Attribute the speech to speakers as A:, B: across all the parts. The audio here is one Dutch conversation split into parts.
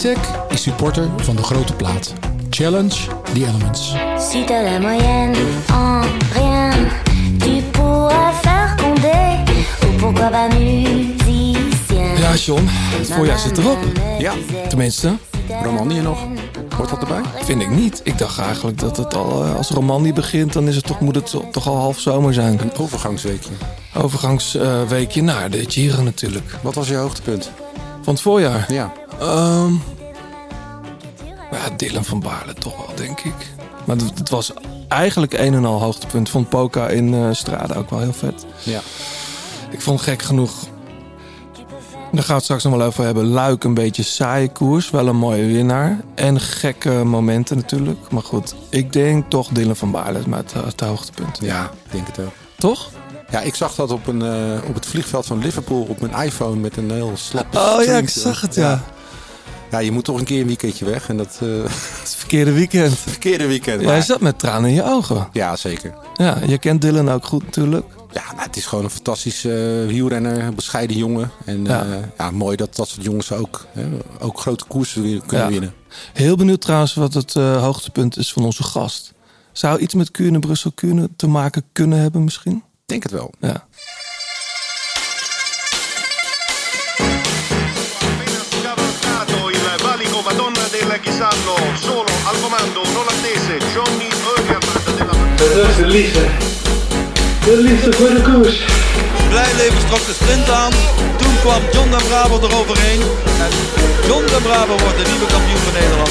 A: Isaac is supporter van de grote plaat. Challenge the Elements.
B: Si t'as la moyenne en rien, tu pourras faire condé. Ou pourquoi pas musicien.
C: Ja, John, het voorjaar zit erop.
D: Ja,
C: Tenminste,
D: Romandie nog. Hoort dat erbij?
C: vind ik niet. Ik dacht eigenlijk dat het al, eh, als Romandie begint, dan is het toch, moet het toch al half zomer zijn.
D: Een overgangsweekje.
C: Overgangsweekje naar de Giro natuurlijk.
D: Wat was je hoogtepunt?
C: Van het voorjaar.
D: Ja.
C: Ehm ja, Dylan van Baarle toch wel, denk ik. Maar het, was eigenlijk een en al hoogtepunt. Vond Poca in eh Strada ook wel heel vet.
D: Ja.
C: Ik vond gek genoeg. Daar gaan we het straks nog wel over hebben. Luik een beetje saaie koers. Wel een mooie winnaar. En gekke momenten natuurlijk. Maar goed, ik denk toch Dylan van Baarle maar het, het hoogtepunt.
D: Ja, ik denk het ook.
C: Toch?
D: Ja, ik zag dat op, een, eh, op het vliegveld van Liverpool op mijn iPhone met een heel slap.
C: Oh ja, ik zag het ja.
D: Ja, je moet toch een keer een weekendje weg. En dat eh
C: Het verkeerde weekend.
D: verkeerde weekend.
C: Ja,
D: maar-
C: je zat met tranen in je ogen.
D: ja, zeker.
C: Ja, je kent Dylan ook goed natuurlijk.
D: Ja, nou, het is gewoon een fantastische uh, wielrenner, bescheiden jongen. En
C: Ja.
D: ja. ja, mooi dat dat soort jongens ook, hè, ook grote koersen weer kunnen
C: Ja.
D: winnen.
C: Heel benieuwd trouwens wat het eh, hoogtepunt is van onze gast. Zou iets met Kuurne, Brussel, Kuurne te maken kunnen hebben misschien?
D: Ik denk het wel.
C: Ja.
E: Madonna del Ghisallo, solo al comando, non attese, Johnny Oergerman della
F: Dat is de liefde. De liefde voor de koers.
G: Blijleven trok de sprint aan. Toen kwam John den Braber eroverheen. En John den Braber wordt de nieuwe kampioen van Nederland.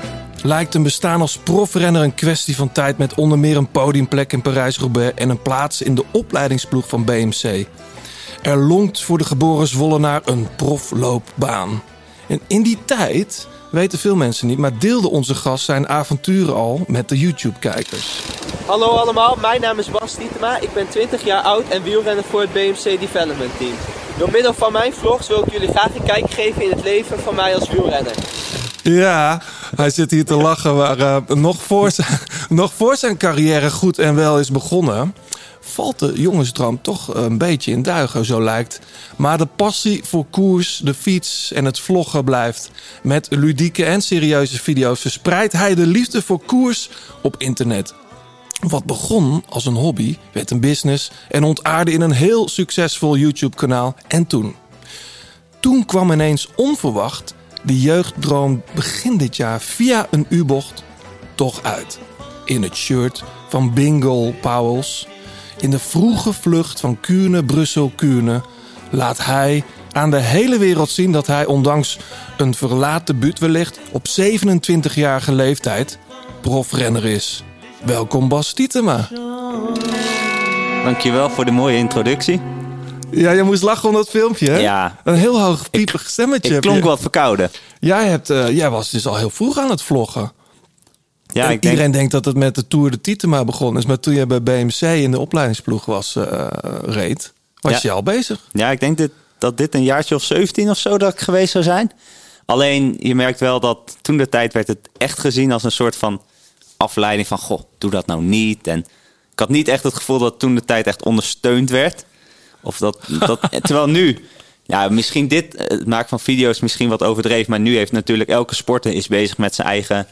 C: lijkt een bestaan als profrenner een kwestie van tijd met onder meer een podiumplek in Parijs-Roubaix en een plaats in de opleidingsploeg van BMC. Er lonkt voor de geboren Zwollenaar een profloopbaan. En in die tijd, weten veel mensen niet, maar deelde onze gast zijn avonturen al met de YouTube-kijkers.
H: Hallo allemaal, mijn naam is Bas Tietema. Ik ben 20 jaar oud en wielrenner voor het BMC Development Team. Door middel van mijn vlogs wil ik jullie graag een kijk geven in het leven van mij als wielrenner.
C: Ja, hij zit hier te lachen. Maar eh, nog, voor zijn, nog voor zijn carrière goed en wel is begonnen, valt de jongensdroom toch een beetje in duigen, zo lijkt. Maar de passie voor koers, de fiets en het vloggen blijft. Met ludieke en serieuze video's verspreidt hij de liefde voor koers op internet. Wat begon als een hobby, werd een business en ontaarde in een heel succesvol YouTube-kanaal. En toen? Toen kwam ineens onverwacht de jeugddroom begin dit jaar via een U-bocht toch uit. In het shirt van Bingo Powels. In de vroege vlucht van Kuurne, Brussel, Kuurne laat hij aan de hele wereld zien dat hij ondanks een verlaat debuut wellicht op 27-jarige leeftijd profrenner is. Welkom Bas Tietema.
I: Dankjewel voor de mooie introductie.
C: Ja, je moest lachen om dat filmpje, hè?
I: Ja.
C: Een heel hoog piepig stemmetje.
I: Ik klonk
C: je.
I: wat verkouden.
C: Jij, hebt, eh, jij was dus al heel vroeg aan het vloggen.
I: Ja, ik denk,
C: iedereen denkt dat het met de Tour de Tietema begonnen is. Maar toen je bij BMC in de opleidingsploeg was, eh, reed, was
I: Ja.
C: je al bezig.
I: ja, ik denk dit, dat dit een jaartje of 17 of zo dat ik geweest zou zijn. Alleen, je merkt wel dat toen de tijd werd het echt gezien als een soort van afleiding van... Goh, doe dat nou niet. En ik had niet echt het gevoel dat toen de tijd echt ondersteund werd. Of dat, dat terwijl nu... Ja, misschien dit, het maken van video's misschien wat overdreven. Maar nu heeft natuurlijk elke sporter is bezig met zijn eigen...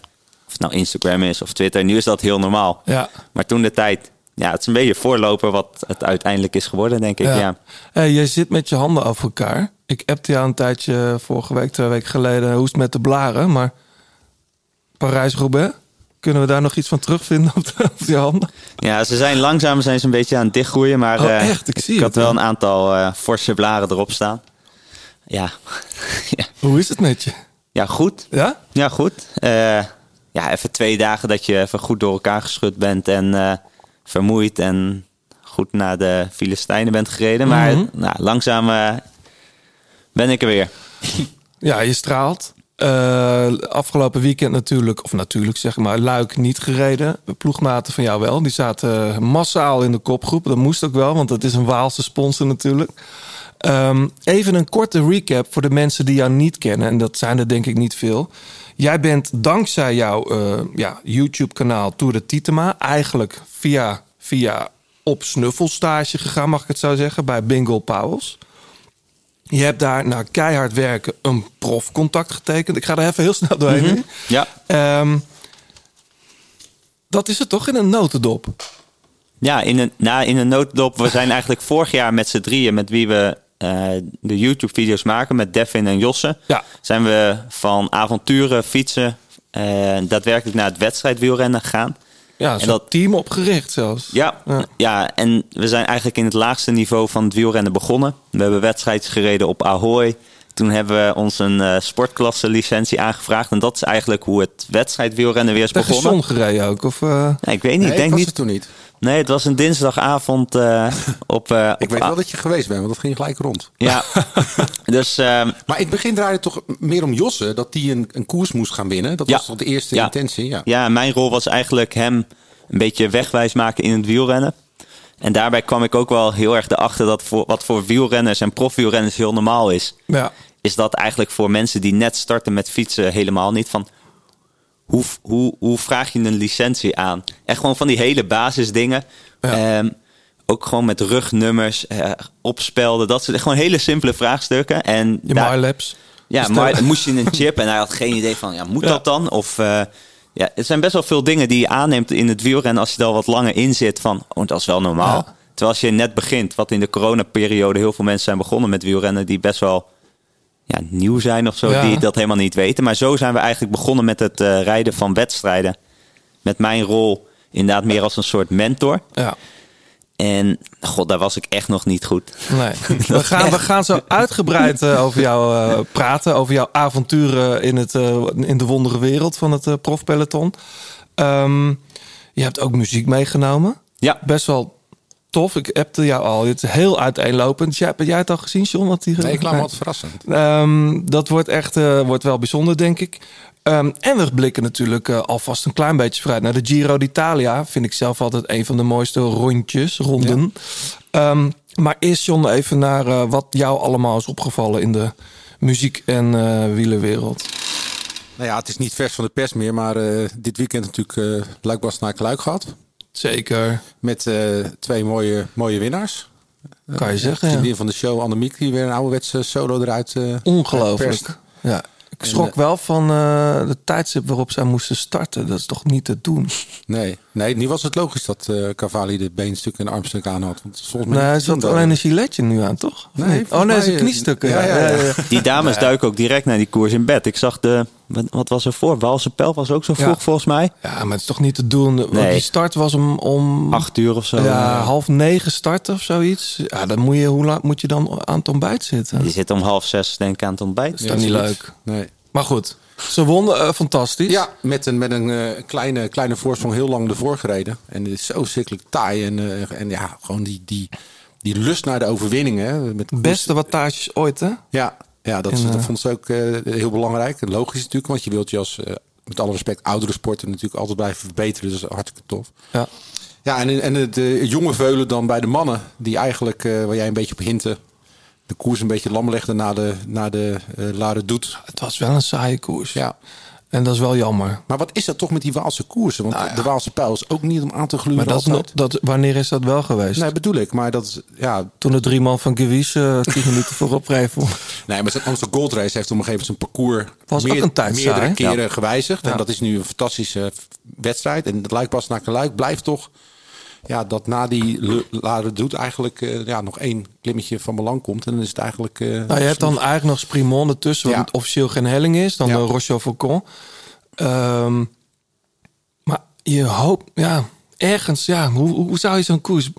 I: Of het nou Instagram is of Twitter. Nu is dat heel normaal.
C: Ja.
I: Maar toen de tijd... Ja, het is een beetje voorloper wat het uiteindelijk is geworden, denk ik. Ja.
C: Hey, jij zit met je handen over elkaar. Ik appte jou een tijdje vorige week, twee weken geleden, hoe is het met de blaren? Maar Parijs-Roubaix, kunnen we daar nog iets van terugvinden op, de, op je handen?
I: Ja, ze zijn langzaam zijn ze een beetje aan het dichtgroeien. Maar
C: Oh,
I: eh,
C: echt? Ik zie
I: ik had wel een aantal eh, forse blaren erop staan. Ja. ja.
C: Hoe is het met je?
I: ja, goed.
C: Ja?
I: Ja, goed. Eh, ja, even twee dagen dat je even goed door elkaar geschud bent en vermoeid en goed naar de Filistijnen bent gereden. Maar
C: Mhm.
I: nou, langzaam ben ik er weer.
C: Ja, je straalt. Eh, afgelopen weekend natuurlijk, of natuurlijk zeg maar, Luik niet gereden. Ploegmaten van jou wel. Die zaten massaal in de kopgroep. Dat moest ook wel, want het is een Waalse sponsor natuurlijk. Ehm, even een korte recap voor de mensen die jou niet kennen. En dat zijn er denk ik niet veel. Jij bent dankzij jouw eh, ja, YouTube-kanaal Tour de Titema... eigenlijk via, via op snuffelstage gegaan, mag ik het zo zeggen... bij Bingo Pauwels. Je hebt daar na keihard werken een profcontact getekend. Ik ga er even heel snel doorheen.
I: Mhm. Ja.
C: Ehm, dat is het toch in een notendop?
I: Ja, in een, na, in een notendop. We zijn eigenlijk vorig jaar met z'n drieën, met wie we eh, de YouTube-video's maken, met Devin en Josse,
C: Ja.
I: zijn we van avonturen, fietsen, eh, daadwerkelijk naar het wedstrijdwielrennen gegaan.
C: Ja,
I: En
C: zo'n
I: dat-
C: team opgericht zelfs.
I: Ja,
C: Ja.
I: ja. en we zijn eigenlijk in het laagste niveau van het wielrennen begonnen. We hebben wedstrijdjes gereden op Ahoy. Toen hebben we ons een eh, sportklasse licentie aangevraagd. En dat is eigenlijk hoe het wedstrijdwielrennen weer is
C: Tegen
I: begonnen.
C: zon gereden ook? Of, eh,
I: Nee, ik weet niet.
D: Nee,
I: ik denk
D: was
I: niet.
D: het toen niet.
I: Nee, het was een dinsdagavond eh, op. eh,
D: Ik
I: op
D: weet wel dat je geweest bent, want dat ging gelijk rond.
I: Ja, dus ehm,
D: Maar in het begin draaide het toch meer om Josse, dat die een, een koers moest gaan winnen. Dat
I: Ja.
D: was toch de eerste
I: Ja.
D: intentie? Ja.
I: ja, mijn rol was eigenlijk hem een beetje wegwijs maken in het wielrennen. En daarbij kwam ik ook wel heel erg erachter dat voor, wat voor wielrenners en profwielrenners heel normaal is.
C: ja.
I: is dat eigenlijk voor mensen die net starten met fietsen helemaal niet. Van hoe, hoe, hoe vraag je een licentie aan? Echt gewoon van die hele basisdingen.
C: Ja.
I: Ehm, ook gewoon met rugnummers, eh, opspelden. Dat soort gewoon hele simpele vraagstukken. En
C: Je
I: daar-
C: MyLabs.
I: ja,
C: Bestellen.
I: maar dan moest je een chip en hij had geen idee van, ja, moet
C: Ja.
I: dat dan? Of eh, ja, het zijn best wel veel dingen die je aanneemt in het wielrennen als je er al wat langer in zit van, oh, dat is wel normaal.
C: Ja.
I: Terwijl als je net begint, wat in de coronaperiode heel veel mensen zijn begonnen met wielrennen die best wel ja, nieuw zijn of zo,
C: Ja.
I: die dat helemaal niet weten. Maar zo zijn we eigenlijk begonnen met het eh, rijden van wedstrijden. Met mijn rol inderdaad meer als een soort mentor.
C: Ja.
I: En god, daar was ik echt nog niet goed.
C: Nee. We gaan, we gaan zo uitgebreid eh, over jou eh, praten. Over jouw avonturen in, het, in de wondere wereld van het profpeloton. Ehm, je hebt ook muziek meegenomen.
I: Ja,
C: Best wel tof. Ik appte jou al. Het is heel uiteenlopend. Jij, heb jij het al gezien, John? Wat die
D: Nee, ik laat me altijd verrassen.
C: Ehm, dat wordt echt eh, wordt wel bijzonder, denk ik. Ehm, en we blikken natuurlijk eh, alvast een klein beetje vooruit naar de Giro d'Italia. Vind ik zelf altijd een van de mooiste rondjes, ronden. Ehm, maar eerst, John, even naar eh, wat jou allemaal is opgevallen in de muziek- en wielerwereld.
D: Nou ja, het is niet vers van de pers meer, maar dit weekend natuurlijk eh Luik naar Luik gehad.
C: Zeker,
D: Met eh, twee mooie, mooie winnaars.
C: kan je zeggen. ja.
D: Vriendin van de show, Annemiek, die weer een ouderwetse solo eruit eh perst.
C: Ongelooflijk. Ja. Ik schrok
D: En, eh,
C: wel van eh, de tijdstip waarop zij moesten starten. Dat is toch niet te doen?
D: Nee, nee, nu was het logisch dat eh Cavalli de beenstuk en armstuk aan had. Want volgens mij
C: Nee, hij zat alleen een giletje nu aan, toch?
D: Nee,
C: oh nee, zijn
D: eh,
C: kniestukken.
D: ja,
C: Ja,
D: ja.
I: Die dames duiken ook direct naar die koers in bed. Ik zag de. Wat, wat was er voor? Waalse Pijl was ook zo vroeg
C: Ja.
I: volgens mij.
C: Ja, maar het is toch niet te doen? Want
I: Nee.
C: Die start was om, om
I: Acht uur of zo.
C: ja, half negen starten of zoiets. Ja, dan moet je, hoe laat moet je dan aan het ontbijt zitten?
I: Die zit om half zes denk ik aan het ontbijt.
C: Dat is toch niet leuk?
D: Nee.
C: Maar goed, ze wonnen eh, fantastisch.
D: Ja, met een, met een eh, kleine, kleine voorsprong heel lang ervoor gereden. En het is zo zichtelijk taai. En, eh, en ja, gewoon die, die, die lust naar de overwinning. Hè, met
C: Beste wattages ooit, hè?
D: Ja, ja dat,
C: En,
D: dat vond ze ook heel belangrijk. Logisch natuurlijk, want je wilt je als, met alle respect, oudere sporten natuurlijk altijd blijven verbeteren. Dus hartstikke tof.
C: Ja.
D: Ja, en, en de, de jonge veulen dan bij de mannen, die eigenlijk, waar jij een beetje op hintte, de koers een beetje lam legde na de, na de eh Lade Doet.
C: Het was wel een saaie koers.
D: Ja.
C: En dat is wel jammer.
D: Maar wat is dat toch met die Waalse koersen? Want de Waalse pijl is ook niet om aan te gluren
C: Nou Maar dat, dat, wanneer is dat wel geweest?
D: Nee, bedoel ik. Maar dat ja...
C: Toen de drie man van Gewies eh, tien minuten voorop reed.
D: Nee, maar zijn Amsterdam Gold Race heeft op een gegeven moment zijn parcours
C: Was ook een tijd
D: meerdere keren
C: Ja.
D: gewijzigd.
C: Ja.
D: En dat is nu een fantastische wedstrijd. En het Luik pas naar Luik blijft toch... Ja, dat na die Lade doet eigenlijk eh, ja, nog één klimmetje van belang komt. En dan is het eigenlijk... eh,
C: Nou, je hebt dan eigenlijk nog Sprimont ertussen,
D: Ja.
C: wat officieel geen helling is. Dan
D: Ja.
C: de Roche Faucon. Ehm, maar je hoopt, ja, ergens, ja, hoe, hoe zou je zo'n koers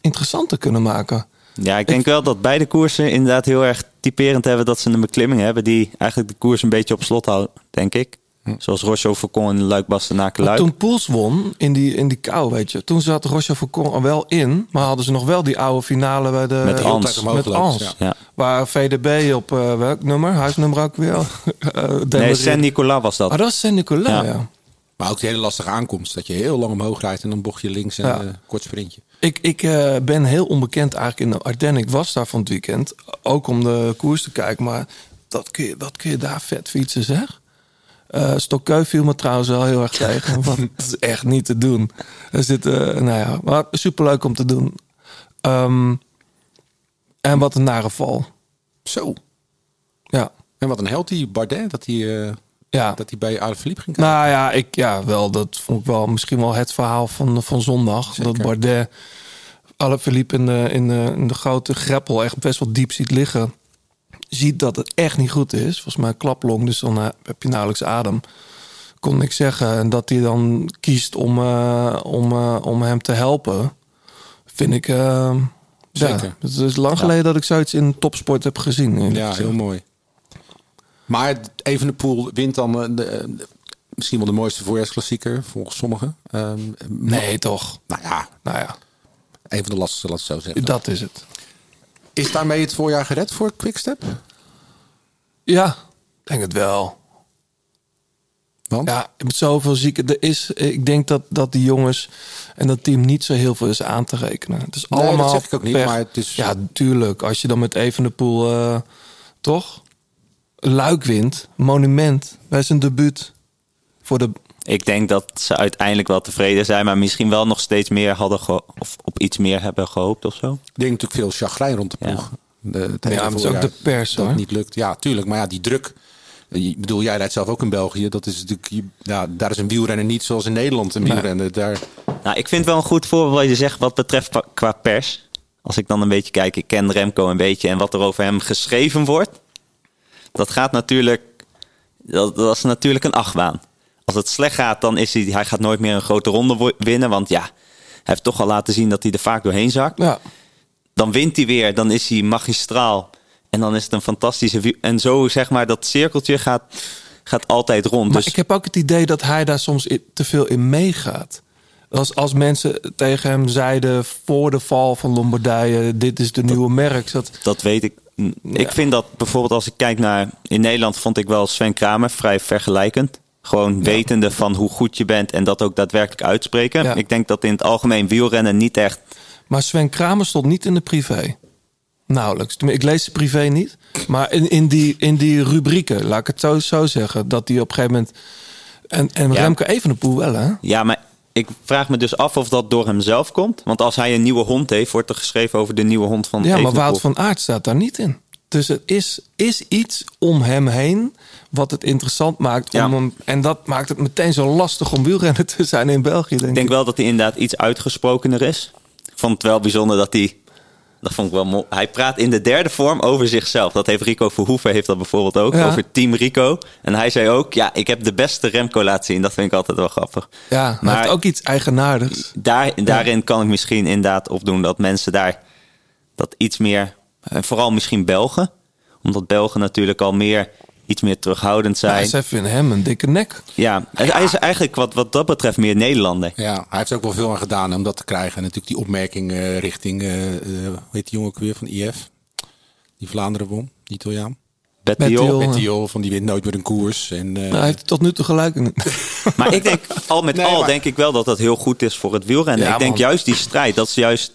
C: interessanter kunnen maken?
I: Ja, ik denk wel dat beide koersen inderdaad heel erg typerend hebben dat ze een beklimming hebben die eigenlijk de koers een beetje op slot houdt, denk ik. Zoals Roche Faucon en Luik Bastenaken
C: Maar
I: Luik.
C: toen Poels won in die, in die kou, weet je. Toen zat Roche Faucon er wel in. Maar hadden ze nog wel die oude finale bij de...
I: Met Ans.
C: Met Ans.
D: ja.
C: Waar VDB op eh, welk nummer? Huisnummer ook weer? Eh,
I: Nee. Saint-Nicolas was dat.
C: Ah, dat is Saint-Nicolas, ja.
I: Ja.
D: Maar ook die hele lastige aankomst. Dat je heel lang omhoog rijdt en dan bocht je links en
C: Ja.
D: een kort sprintje.
C: Ik, ik eh, ben heel onbekend eigenlijk in de Ardennen. Ik was daar van het weekend. Ook om de koers te kijken. Maar dat kun je, wat kun je daar vet fietsen, zeg? Eh Stokkeu viel me trouwens wel heel erg tegen. Want het is echt niet te doen. Er zit, eh, nou ja, maar superleuk om te doen. Ehm, en wat een nare val.
D: Zo.
C: Ja.
D: En wat een held die Bardet, dat hij, eh,
C: Ja.
D: dat hij bij ging kijken.
C: Nou ja, ik, ja, wel, dat vond ik wel misschien wel het verhaal van, van zondag.
D: Zeker.
C: Dat Bardet Alaphilippe in de, in, de, in de grote greppel echt best wel diep ziet liggen. Ziet dat het echt niet goed is. Volgens mij klaplong, dus dan eh, heb je nauwelijks adem. Kon niks zeggen. En dat hij dan kiest om, eh, om, eh, om hem te helpen. Vind ik...
D: Zeker.
C: Ja, het is lang geleden dat ik zoiets in topsport heb gezien.
D: Ja, heel mooi. Maar even de pool wint dan de, misschien wel de mooiste voorjaarsklassieker volgens sommigen. Ehm,
C: Nee, toch?
D: Nou ja,
C: Nou ja,
D: een van de lastigste, laat het zo zeggen.
C: dat is het.
D: Is daarmee het voorjaar gered voor Quickstep?
C: Ja, denk het wel.
D: Want?
C: Ja, met zoveel zieken. Er is, ik denk dat, dat die jongens en dat team niet zo heel veel is aan te rekenen. Het is
D: Nee, dat
C: allemaal.
D: zeg ik ook niet, maar het is-
C: Ja, tuurlijk. Als je dan met Evenepoel, eh toch? Luik wint, monument bij zijn debuut. Voor de.
I: Ik denk dat ze uiteindelijk wel tevreden zijn, maar misschien wel nog steeds meer hadden of op iets meer hebben gehoopt of zo.
D: Ik denk natuurlijk veel chagrijn rond de
I: Ja.
D: ploeg. De, het
C: Ja,
D: hele
C: maar het is ook de pers,
D: dat
C: hoor.
D: niet lukt. Ja, tuurlijk. Maar ja, die druk. Ik bedoel, jij rijdt zelf ook in België. Dat is natuurlijk, ja, daar is een wielrenner niet zoals in Nederland een
C: Nee.
D: wielrenner. Daar,
I: Nou, ik vind wel een goed voorbeeld wat je zegt wat betreft qua pers. Als ik dan een beetje kijk, ik ken Remco een beetje en wat er over hem geschreven wordt. Dat gaat natuurlijk, dat, dat is natuurlijk een achtbaan. Als het slecht gaat, dan is hij, hij gaat nooit meer een grote ronde winnen. Want ja, hij heeft toch al laten zien dat hij er vaak doorheen zakt.
C: Ja,
I: Dan wint hij weer, dan is hij magistraal. En dan is het een fantastische En zo zeg maar, dat cirkeltje gaat, gaat altijd rond.
C: maar
I: dus
C: ik heb ook het idee dat hij daar soms te veel in meegaat. Als, als mensen tegen hem zeiden voor de val van Lombardije: dit is de nieuwe merk. Zat,
I: Dat weet ik. Ik vind dat bijvoorbeeld als ik kijk naar... In Nederland vond ik wel Sven Kramer vrij vergelijkend. Gewoon wetende van hoe goed je bent en dat ook daadwerkelijk uitspreken.
C: Ja.
I: Ik denk dat in het algemeen wielrennen niet echt...
C: Maar Sven Kramer stond niet in de privé. Nauwelijks. Ik lees de privé niet. Maar in, in, die, in die rubrieken, laat ik het zo, zo zeggen, dat die op een gegeven moment. En, en
I: Ja.
C: Remco Evenepoel wel, hè?
I: Ja, maar ik vraag me dus af of dat door hemzelf komt. Want als hij een nieuwe hond heeft, wordt er geschreven over de nieuwe hond van
C: Ja, maar. Wout van Aert staat daar niet in. Dus er is, is iets om hem heen wat het interessant maakt. Om
I: Ja.
C: en dat maakt het meteen zo lastig om wielrenner te zijn in België, denk
I: Ik
C: ik.
I: denk wel dat hij inderdaad iets uitgesprokener is. Ik vond het wel bijzonder dat hij... Dat vond ik wel mooi. Hij praat in de derde vorm over zichzelf. Dat heeft Rico Verhoeven heeft dat bijvoorbeeld ook.
C: Ja.
I: Over Team Rico. En hij zei ook, ja, ik heb de beste Remco laten zien. Dat vind ik altijd wel grappig.
C: Ja, maar heeft ook iets eigenaardigs.
I: Daar, daarin kan ik misschien inderdaad opdoen dat mensen daar dat iets meer... En vooral misschien Belgen. Omdat Belgen natuurlijk al meer iets meer terughoudend
C: Ja,
I: zijn.
C: zij vinden hem een dikke nek.
I: Ja, hij is eigenlijk wat, wat dat betreft meer Nederlander.
D: ja, hij heeft er ook wel veel aan gedaan om dat te krijgen. En natuurlijk die opmerking eh, richting, eh eh, hoe heet die jongen ook weer van IF? Die Vlaanderen won, die Italiaan.
I: Bettiol.
D: Van die wint nooit meer een koers. En, eh,
C: Nou, hij heeft tot nu toe gelijk.
I: Maar ik denk, al met
D: Nee,
I: al
D: maar-
I: denk ik wel dat dat heel goed is voor het wielrennen.
C: Ja,
I: ik denk juist die strijd, dat is juist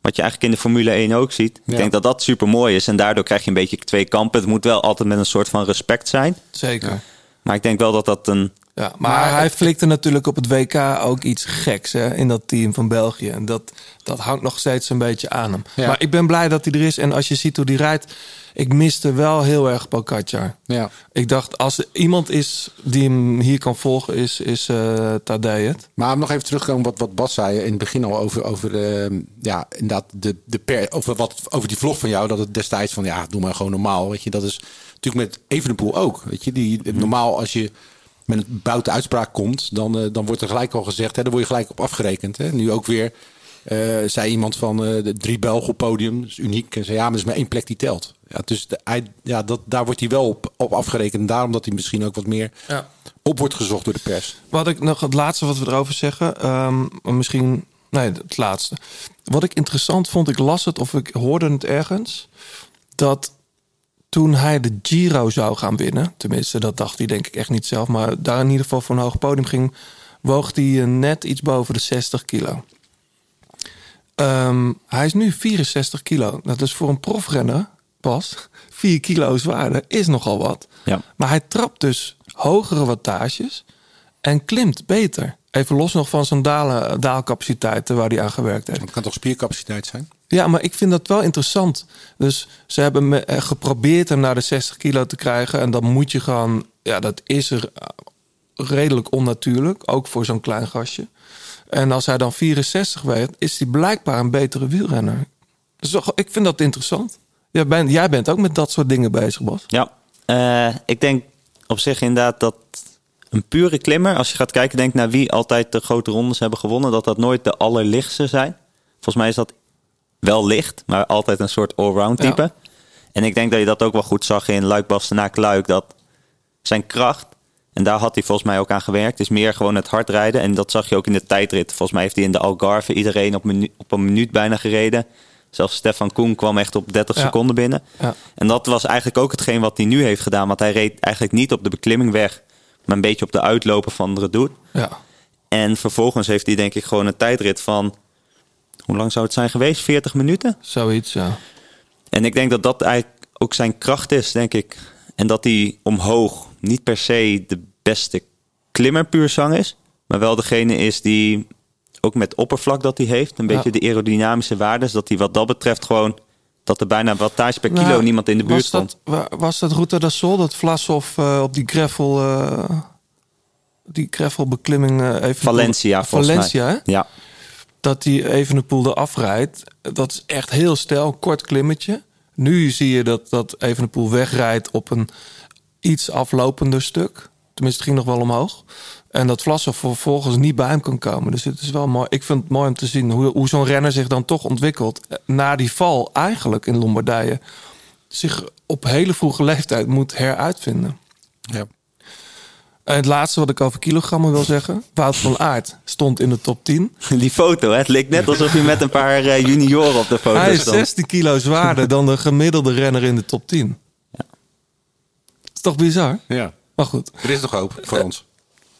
I: wat je eigenlijk in de Formule 1 ook ziet.
D: Ja.
I: Ik denk dat dat super mooi is. En daardoor krijg je een beetje twee kampen. Het moet wel altijd met een soort van respect zijn.
C: Zeker.
I: Maar ik denk wel dat dat een...
C: Ja, maar, hij flikte natuurlijk op het WK ook iets geks hè, in dat team van België. En dat, dat hangt nog steeds een beetje aan hem.
D: Ja.
C: Maar ik ben blij dat hij er is. En als je ziet hoe hij rijdt, ik miste wel heel erg Pogacar.
D: ja.
C: Ik dacht, als er iemand is die hem hier kan volgen, is, is eh Tadej het.
D: Maar om nog even terugkomen wat, wat Bas zei in het begin al over, over eh, ja, inderdaad de, de per, over, wat, over die vlog van jou. Dat het destijds van ja, doe maar gewoon normaal. Weet je, dat is natuurlijk met Evenepoel ook. Weet je, die, normaal als je met een buiten uitspraak komt, dan, eh, dan wordt er gelijk al gezegd, hè, dan word je gelijk op afgerekend. Hè. Nu ook weer eh, zei iemand van eh, de drie Belgen op podium, is uniek. En zei ja, maar er is maar één plek die telt. Ja, dus de, hij, ja, dat, daar wordt hij wel op, op afgerekend. En daarom dat hij misschien ook wat meer
C: Ja.
D: op wordt gezocht door de pers.
C: Wat ik nog het laatste wat we erover zeggen, ehm, misschien, nee, het laatste. Wat ik interessant vond, ik las het of ik hoorde het ergens, dat toen hij de Giro zou gaan winnen, tenminste dat dacht hij denk ik echt niet zelf, maar daar in ieder geval voor een hoog podium ging, woog hij eh, net iets boven de 60 kilo. Ehm, hij is nu 64 kilo. Dat is voor een profrenner pas 4 kilo zwaarder, is nogal wat.
I: Ja.
C: Maar hij trapt dus hogere wattages en klimt beter. Even los nog van zijn dalen, daalcapaciteiten waar hij aan gewerkt heeft.
D: Het kan toch spiercapaciteit zijn?
C: Ja, maar ik vind dat wel interessant. Dus ze hebben me eh, geprobeerd hem naar de 60 kilo te krijgen. En dan moet je gewoon, ja, dat is er eh, redelijk onnatuurlijk. Ook voor zo'n klein gastje. En als hij dan 64 weegt, is hij blijkbaar een betere wielrenner. Dus ik vind dat interessant. Jij bent, jij bent ook met dat soort dingen bezig, Bas.
I: Ja, eh, ik denk op zich inderdaad dat een pure klimmer, als je gaat kijken, denk naar wie altijd de grote rondes hebben gewonnen, dat dat nooit de allerlichtste zijn. Volgens mij is dat wel licht, maar altijd een soort allround type.
C: Ja.
I: En ik denk dat je dat ook wel goed zag in Luik Bastenaak Luik, dat zijn kracht, en daar had hij volgens mij ook aan gewerkt, is meer gewoon het hard rijden. En dat zag je ook in de tijdrit. Volgens mij heeft hij in de Algarve iedereen op, minu- op een minuut bijna gereden. Zelfs Stefan Koen kwam echt op 30
C: Ja.
I: seconden binnen.
C: Ja.
I: En dat was eigenlijk ook hetgeen wat hij nu heeft gedaan. Want hij reed eigenlijk niet op de beklimming weg, maar een beetje op de uitlopen van de Redoute.
C: Ja.
I: En vervolgens heeft hij denk ik gewoon een tijdrit van, hoe lang zou het zijn geweest? 40 minuten?
C: Zoiets, ja.
I: En ik denk dat dat eigenlijk ook zijn kracht is, denk ik. En dat hij omhoog niet per se de beste klimmer puur zang is. Maar wel degene is die ook met oppervlak dat hij heeft. Een
C: Ja.
I: beetje de aerodynamische waardes. Dat hij wat dat betreft gewoon... Dat er bijna wattage per kilo
C: Nou,
I: niemand in de buurt
C: was
I: stond.
C: dat, Was dat Route de Sol, dat Vlasov eh, op die gravel... eh, die gravelbeklimming eh even...
I: Valencia, volgens
C: Valencia,
I: mij.
C: hè?
I: Ja.
C: Dat die Evenepoel eraf rijdt. Dat is echt heel stijl, kort klimmetje. Nu zie je dat, dat Evenepoel wegrijdt op een iets aflopender stuk. Tenminste, het ging nog wel omhoog. En dat Vlasov vervolgens niet bij hem kan komen. Dus het is wel mooi. Ik vind het mooi om te zien hoe, hoe zo'n renner zich dan toch ontwikkelt. eh, Na die val eigenlijk in Lombardije. Zich op hele vroege leeftijd moet heruitvinden.
D: Ja.
C: En het laatste wat ik over kilogrammen wil zeggen. Wout van Aert stond in de top 10.
I: Die foto, hè? het leek net alsof hij met een paar eh, junioren op de foto
C: Hij is
I: stond.
C: 16 kilo zwaarder dan de gemiddelde renner in de top 10. is toch bizar?
D: Ja.
C: Maar goed.
D: Er is nog hoop voor ons.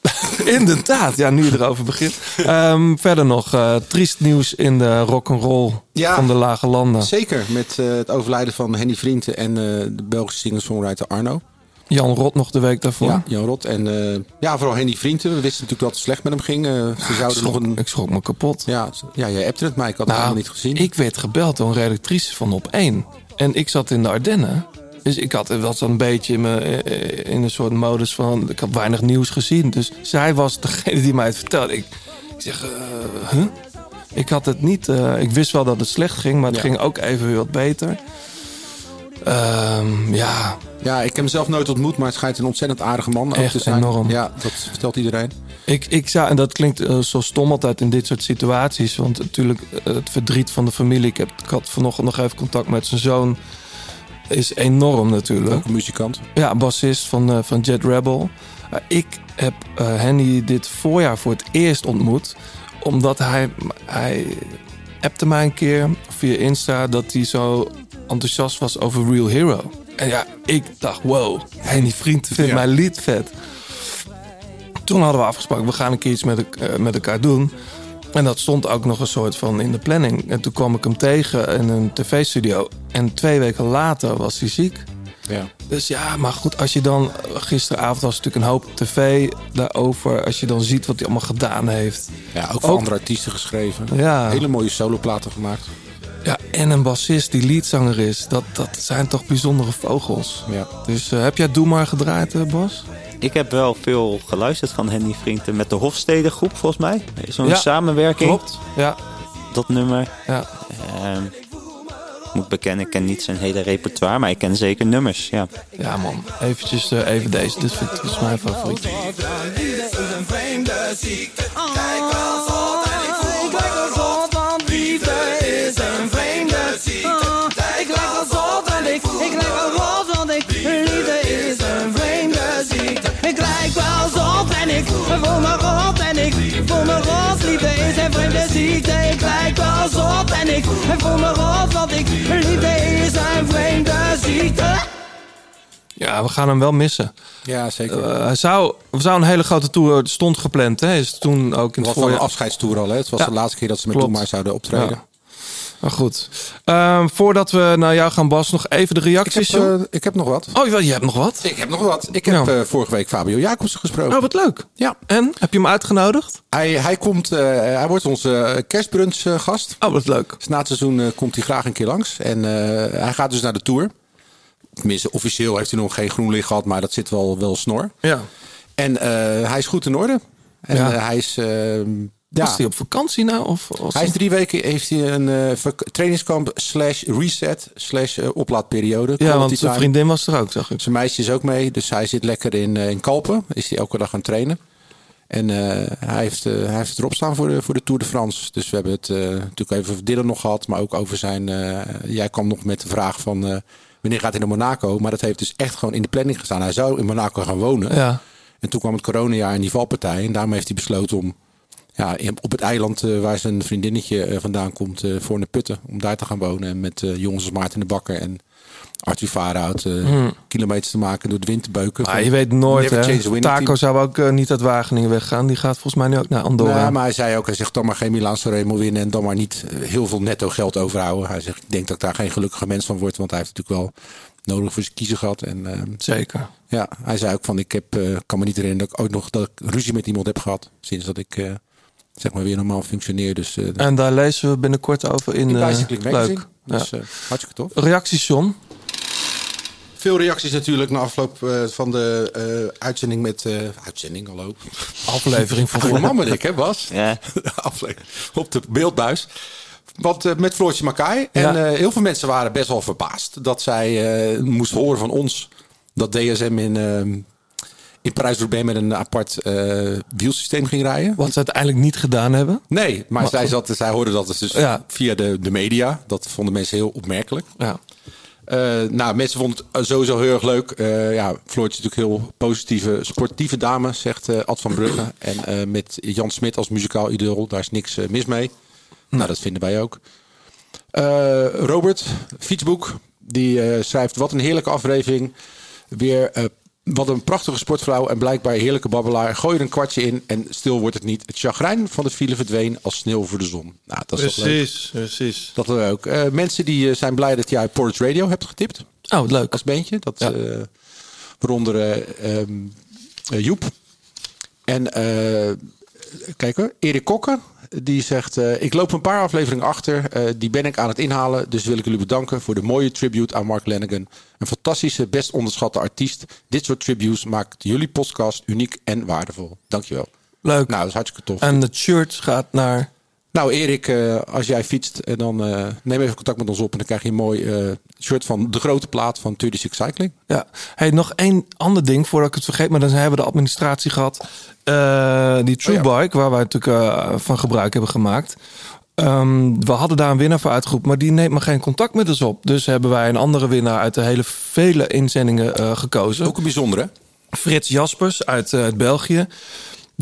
C: Inderdaad, ja, nu je erover begint. Ehm, verder nog eh, triest nieuws in de rock'n'roll
D: Ja.
C: van de lage landen.
D: Zeker, met eh, het overlijden van Henny Vrienden en eh, de Belgische singer-songwriter Arno.
C: Jan Rot nog de week daarvoor.
D: Ja, Jan Rot. En eh, ja, vooral Henny Vrienden. We wisten natuurlijk dat het slecht met hem ging. Eh, ze zouden nog
C: schrok,
D: een...
C: ik schrok me kapot.
D: Ja, ja, jij appte het mij. Ik had het
C: Nou,
D: helemaal niet gezien.
C: Ik werd gebeld door een redactrice van Op 1. En ik zat in de Ardennen. Dus ik had wel zo'n beetje in, me, eh, in een soort modus van... Ik had weinig nieuws gezien. Dus zij was degene die mij het vertelde. Ik, ik zeg, huh? Ik had het niet... ik wist wel dat het slecht ging, maar het
D: Ja.
C: ging ook even weer wat beter. Ehm, ja,
D: Ja, ik heb hem zelf nooit ontmoet, maar het schijnt een ontzettend aardige man
C: Echt
D: te zijn.
C: enorm.
D: Ja, dat vertelt iedereen.
C: Ik, ik zou, en dat klinkt eh, zo stom altijd in dit soort situaties. Want natuurlijk, eh, het verdriet van de familie. Ik, heb, ik had vanochtend nog even contact met zijn zoon. Is enorm natuurlijk.
D: Ook een muzikant.
C: Ja, bassist van, eh, van Jet Rebel. Ik heb Henny dit voorjaar voor het eerst ontmoet. Omdat hij, hij appte mij een keer via Insta dat hij zo enthousiast was over Real Hero. En ja, ik dacht, wow, Henny vriend vindt
D: Ja.
C: mijn lied vet. Toen hadden we afgesproken, we gaan een keer iets met, eh, met elkaar doen. En dat stond ook nog een soort van in de planning. En toen kwam ik hem tegen in een tv-studio. En twee weken later was hij ziek.
D: Ja.
C: Dus ja, maar goed, als je dan... Gisteravond was natuurlijk een hoop tv daarover. Als je dan ziet wat hij allemaal gedaan heeft.
D: Ja, ook voor
C: Ook-
D: andere artiesten geschreven.
C: Ja.
D: Hele mooie soloplaten gemaakt.
C: Ja, en een bassist die leadzanger is. Dat, dat zijn toch bijzondere vogels.
D: Ja.
C: Dus eh, heb jij Doe Maar gedraaid, eh, Bas?
I: Ik heb wel veel geluisterd van Henny Vrienden met de Hofstede groep, volgens mij. Zo'n
C: Ja,
I: samenwerking.
C: Klopt. Ja,
I: Dat nummer.
C: ja.
I: Ik moet bekennen, ik ken niet zijn hele repertoire, maar ik ken zeker nummers. Ja.
C: ja man. Eventjes eh, even deze. Dit, is mijn favoriet.
J: Ik ziekte, ik lijk wel zot en ik voel me rot, want ik liefde is een vreemde ziekte.
C: Ja, we gaan hem wel missen.
D: Ja, zeker.
C: Eh, hij zou, er zou een hele grote tour stond gepland. Hè? Is toen ook in
D: Het
C: het
D: was wel een
C: voorjaar.
D: afscheidstoer al. Hè? Het was
C: Ja.
D: de laatste keer dat ze met
C: Klopt.
D: Zouden optreden.
C: Ja. Maar goed. Ehm, voordat we naar jou gaan, Bas, nog even de
D: Ik,
C: reacties.
D: heb,
C: joh.
D: eh, ik heb nog wat.
C: oh, je hebt nog wat?
D: Ik heb nog wat. Ik heb eh, vorige week Fabio Jacobsen gesproken.
C: Oh, wat leuk.
D: Ja.
C: En? Heb je hem uitgenodigd?
D: Hij, hij, komt, eh, hij wordt onze kerstbrunch eh, gast.
C: Oh, wat leuk.
D: Dus na het seizoen komt hij graag een keer langs. En hij gaat dus naar de Tour. Tenminste, officieel heeft hij nog geen groen licht gehad, maar dat zit wel, wel snor.
C: Ja.
D: En hij is goed in orde. En
C: Ja.
D: hij is... ja,
C: Was hij op vakantie nou? Of
D: hij is drie weken heeft hij een vak- trainingskamp slash reset slash eh, oplaadperiode.
C: Ja, want zijn vriendin was er ook, zag ik.
D: Zijn meisje is ook mee, dus hij zit lekker in, eh, in Kalpen. Is hij elke dag aan het trainen. En hij, heeft, hij heeft het erop staan voor de, voor de Tour de France. Dus we hebben het natuurlijk even over Dylan nog gehad. Maar ook over zijn... jij kwam nog met de vraag van... wanneer gaat hij naar Monaco? Maar dat heeft dus echt gewoon in de planning gestaan. Hij zou in Monaco gaan wonen.
C: Ja.
D: En toen kwam het coronajaar en die valpartij. En daarmee heeft hij besloten om ja, op het eiland eh, waar zijn vriendinnetje eh, vandaan komt, eh voor een putten, om daar te gaan wonen. En met jongens als Maarten de Bakker en Arthur Vaarhout
C: Hmm.
D: kilometers te maken door de wind te beuken.
C: Maar
D: Van
C: je weet nooit, hè. Taco
D: team.
C: zou ook niet uit Wageningen weggaan. Die gaat volgens mij nu ook naar Andorra.
D: Nou, maar hij zei ook, hij zegt dan maar geen Milan Sanremo winnen en dan maar niet heel veel netto geld overhouden. Hij zegt, ik denk dat ik daar geen gelukkige mens van word, want hij heeft natuurlijk wel nodig voor zijn kiezen gehad. En,
C: Zeker.
D: ja, hij zei ook van, ik heb, kan me niet herinneren dat ik ooit nog dat ik ruzie met iemand heb gehad, sinds dat ik zeg maar weer normaal functioneer. Dus eh
C: En daar lezen we binnenkort over in...
D: in
C: eh,
D: Bicycling Magazine.
C: leuk.
D: Dus
C: Ja.
D: eh, hartstikke tof.
C: Reacties, John?
D: Veel reacties natuurlijk na afloop eh, van de eh, uitzending met... eh, uitzending, hallo.
C: Aflevering van
D: Voor man ik, hè Bas?
I: Ja.
D: Aflevering op de beeldbuis. Want eh, met Floortje Makai. En
C: Ja.
D: eh, heel veel mensen waren best wel verbaasd dat zij eh, moest horen van ons dat DSM in, eh, in Parijs-Roubaix met een apart eh, wielsysteem ging rijden.
C: Wat ze uiteindelijk niet gedaan hebben.
D: Nee, maar,
C: Maar
D: zij, zat, zij hoorde dat dus
C: Ja.
D: via de, de media. Dat vonden mensen heel opmerkelijk.
C: Ja.
D: Eh, nou, mensen vonden het sowieso heel erg leuk. Eh, ja, Floortje is natuurlijk heel positieve, sportieve dame, zegt eh, Ad van Brugge. En eh, met Jan Smit als muzikaal idool, daar is niks eh, mis mee. Nou, dat vinden wij ook. Eh, Robert, fietsboek, die eh, schrijft... Wat een heerlijke aflevering. Weer eh, wat een prachtige sportvrouw en blijkbaar heerlijke babbelaar. Gooi er een kwartje in en stil wordt het niet. Het chagrijn van de file verdween als sneeuw voor de zon. Nou, dat is toch leuk.
C: Precies, precies.
D: Dat we ook. Eh, mensen die eh, zijn blij dat jij Porridge Radio hebt getipt
C: Oh, leuk.
D: als beentje. Dat,
C: Ja.
D: eh, waaronder eh, ehm, eh, Joep. En eh, kijk hoor, Erik Kokke. Die zegt, eh, ik loop een paar afleveringen achter. eh, die ben ik aan het inhalen. Dus wil ik jullie bedanken voor de mooie tribute aan Mark Lanigan. Een fantastische, best onderschatte artiest. Dit soort tributes maakt jullie podcast uniek en waardevol. Dankjewel.
C: Leuk.
D: Nou, dat is hartstikke tof.
C: En het shirt gaat naar...
D: Nou, Erik, eh, als jij fietst, eh, dan eh, neem even contact met ons op. En dan krijg je een mooi shirt van de grote plaat van 36 Cycling.
C: Ja. Hey, nog één ander ding voordat ik het vergeet. Maar dan hebben we de administratie gehad. Eh, die True
D: Oh ja.
C: Bike, waar wij natuurlijk van gebruik hebben gemaakt. Ehm, we hadden daar een winnaar voor uitgeroepen, maar die neemt maar geen contact met ons op. Dus hebben wij een andere winnaar uit de hele vele inzendingen gekozen.
D: Ook een bijzondere.
C: Frits Jaspers uit, uit België.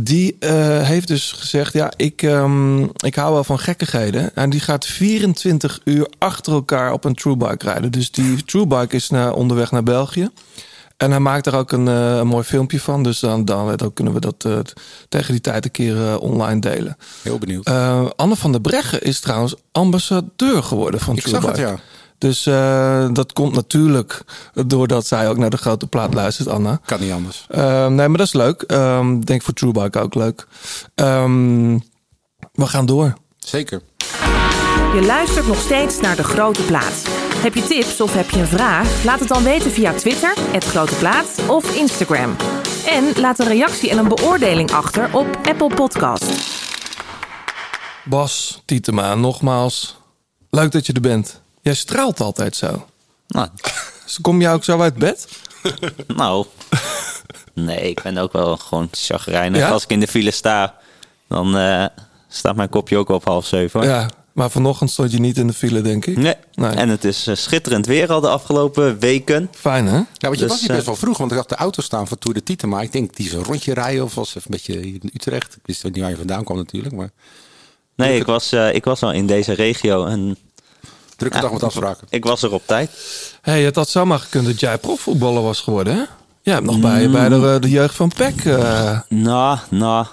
C: Die eh, heeft dus gezegd: Ja, ik, ehm, ik hou wel van gekkigheden. En die gaat 24 uur achter elkaar op een Truebike rijden. Dus die Truebike is naar, onderweg naar België. En hij maakt er ook een, eh, een mooi filmpje van. Dus dan, dan, dan kunnen we dat eh, tegen die tijd een keer online delen.
D: Heel benieuwd.
C: Anne van der Breggen is trouwens ambassadeur geworden van
D: Ik zag
C: Truebike.
D: het, ja.
C: Dus eh, dat komt natuurlijk doordat zij ook naar de grote plaat luistert, Anna.
D: Kan niet anders.
C: Ehm, nee, maar dat is leuk. Ehm, Ik denk voor Truebike ook leuk. Ehm, we gaan door.
D: Zeker.
K: Je luistert nog steeds naar De Grote Plaat. Heb je tips of heb je een vraag? Laat het dan weten via Twitter, het Grote Plaat of Instagram. En laat een reactie en een beoordeling achter op Apple Podcast.
C: Bas Tietema, nogmaals. Leuk dat je er bent. Jij straalt altijd zo.
I: Nou,
C: Dus Kom je ook zo uit bed?
I: nou. Nee, ik ben ook wel gewoon chagrijnig.
C: Ja?
I: Als ik in de file sta, dan eh, staat mijn kopje ook op half zeven. Hoor.
C: Ja, maar vanochtend stond je niet in de file, denk ik.
I: Nee.
C: Nee.
I: En het is eh, schitterend weer al de afgelopen weken.
C: Fijn, hè?
D: Ja, want je
I: Dus,
D: was hier
I: eh,
D: best wel vroeg, want ik had de auto staan van Tour de Tieten. Maar ik denk, die is een rondje rijden of was even een beetje in Utrecht. Ik wist niet waar je vandaan kwam natuurlijk, maar
I: Nee, ik was, eh, ik was al in deze regio. En,
D: Drukke dag met afspraken.
I: Ik was er op tijd.
C: hey, het had zomaar gekund dat jij profvoetballer was geworden, hè? Ja, hebt nog bij, bij de, de jeugd van PEC. eh,
I: Nou, nou.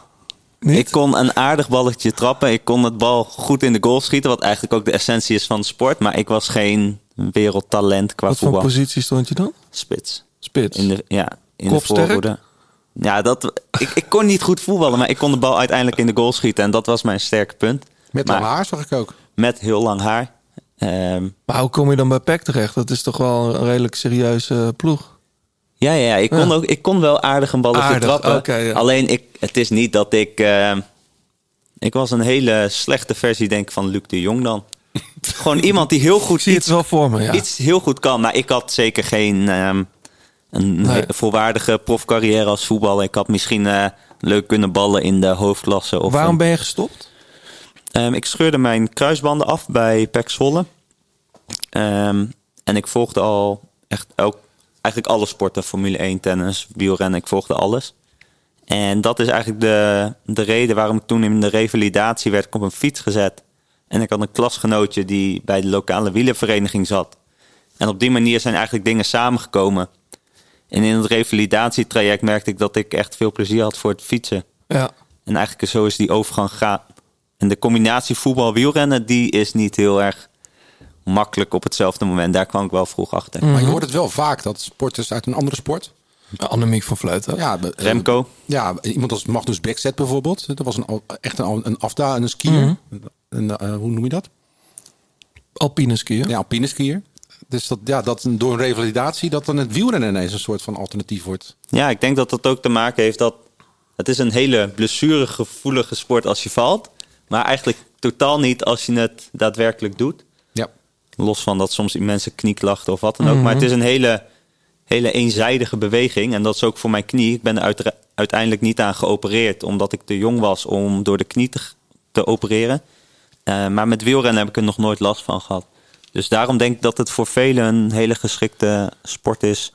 I: Ik kon een aardig balletje trappen. Ik kon het bal goed in de goal schieten. Wat eigenlijk ook de essentie is van de sport. Maar ik was geen wereldtalent qua
C: wat voor
I: voetbal.
C: positie stond je dan?
I: Spits.
C: Spits.
I: In de, ja, in de voorhoede. Ja, dat, ik, ik kon niet goed voetballen, maar ik kon de bal uiteindelijk in de goal schieten. En dat was mijn sterke punt.
D: Met
I: Maar-
D: lang haar zag ik ook.
I: Met heel lang haar. Ehm,
C: Maar hoe kom je dan bij PEC terecht? Dat is toch wel een redelijk serieuze ploeg.
I: ja, ja, ja, ik kon,
C: Ja.
I: Ook, ik kon wel aardig een balletje
C: Aardig,
I: trappen.
C: oké, ja.
I: Alleen, ik, het is niet dat ik... ehm, ik was een hele slechte versie, denk ik, van Luc de Jong dan. Gewoon iemand die heel goed
C: Zie je
I: iets,
C: het wel voor me, ja.
I: iets heel goed kan. Maar ik had zeker geen ehm, een
C: Nee.
I: volwaardige profcarrière als voetballer. Ik had misschien eh, leuk kunnen ballen in de hoofdklasse. Of
C: Waarom
I: een-
C: ben je gestopt?
I: Ik scheurde mijn kruisbanden af bij PEC Zwolle. Ehm, en ik volgde al echt elk, eigenlijk alle sporten. Formule 1, tennis, wielrennen. Ik volgde alles. En dat is eigenlijk de, de reden waarom ik toen in de revalidatie werd ik op een fiets gezet. En ik had een klasgenootje die bij de lokale wielervereniging zat. En op die manier zijn eigenlijk dingen samengekomen. En in het revalidatietraject merkte ik dat ik echt veel plezier had voor het fietsen.
C: Ja.
I: En eigenlijk zo is die overgang gegaan. En de combinatie voetbal-wielrennen, die is niet heel erg makkelijk op hetzelfde moment. Daar kwam ik wel vroeg achter.
D: Maar je hoort het wel vaak dat sporters uit een andere sport.
C: Annemiek van Vleuten.
D: Ja,
I: Remco.
D: Ja, iemand als Magnus Bekzet bijvoorbeeld. Dat was een, echt een, een afda, een skier.
C: Mhm.
D: Een, eh, hoe noem je dat?
C: Alpine skiën.
D: Ja, alpine skier. Dus dat, ja, dat een- door een revalidatie dat dan het wielrennen ineens een soort van alternatief wordt.
I: Ja, ik denk dat dat ook te maken heeft dat... Het is een hele blessuregevoelige sport als je valt. Maar eigenlijk totaal niet als je het daadwerkelijk doet. Los van dat soms mensen knieklachten of wat dan ook.
C: Mhm.
I: Maar het is een hele, hele eenzijdige beweging. En dat is ook voor mijn knie. Ik ben er uiteindelijk niet aan geopereerd. Omdat ik te jong was om door de knie te, te opereren. Eh, maar met wielrennen heb ik er nog nooit last van gehad. Dus daarom denk ik dat het voor velen een hele geschikte sport is.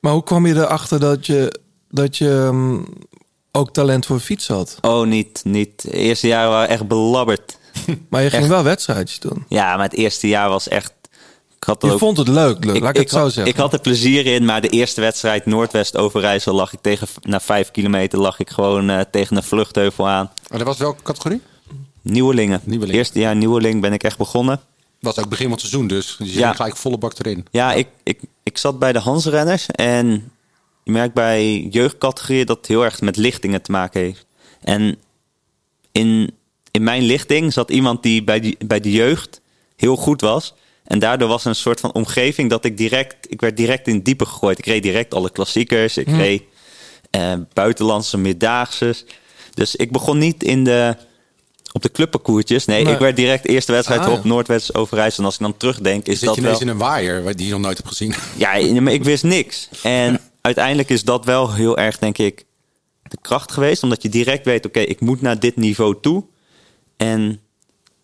C: Maar hoe kwam je erachter dat je, dat je ehm, ook talent voor fiets had?
I: Oh, niet. niet. De eerste jaar waren echt belabberd.
C: Maar je ging
I: Echt.
C: wel wedstrijdjes doen.
I: Ja, maar het eerste jaar was echt... Ik had
C: Je
I: ook-
C: vond het leuk, leuk. laat ik, het zo
I: had,
C: zeggen.
I: Ik had er plezier in, maar de eerste wedstrijd Noordwest Overijssel lag ik tegen, na vijf kilometer lag ik gewoon eh, tegen een vluchtheuvel aan.
D: Maar dat was welke categorie?
I: Nieuwelingen.
D: Nieuweling.
I: Eerste jaar Nieuweling ben ik echt begonnen.
D: Was ook begin van het seizoen dus. Dus je
I: Ja.
D: ging gelijk volle bak erin.
I: Ja, ik, ik, ik zat bij de Hansrenners en je merkt bij jeugdcategorieën dat het heel erg met lichtingen te maken heeft. En in, in mijn lichting zat iemand die bij, die bij de jeugd heel goed was. En daardoor was een soort van omgeving dat ik direct, ik werd direct in het diepe gegooid. Ik reed direct alle klassiekers, ik
C: Hm.
I: reed eh, buitenlandse meerdaagses. Dus ik begon niet in de, op de clubparcoursjes. Nee,
C: Nee.
I: ik werd direct eerste wedstrijd
C: Ah, ja.
I: op Noordwest Overijssel. En als ik dan terugdenk, is
D: Zit
I: dat
D: je
I: wel...
D: in een waaier die je nog nooit hebt gezien.
I: Ja, maar ik wist niks. En uiteindelijk is dat wel heel erg, denk ik, de kracht geweest. Omdat je direct weet, oké, ik moet naar dit niveau toe. En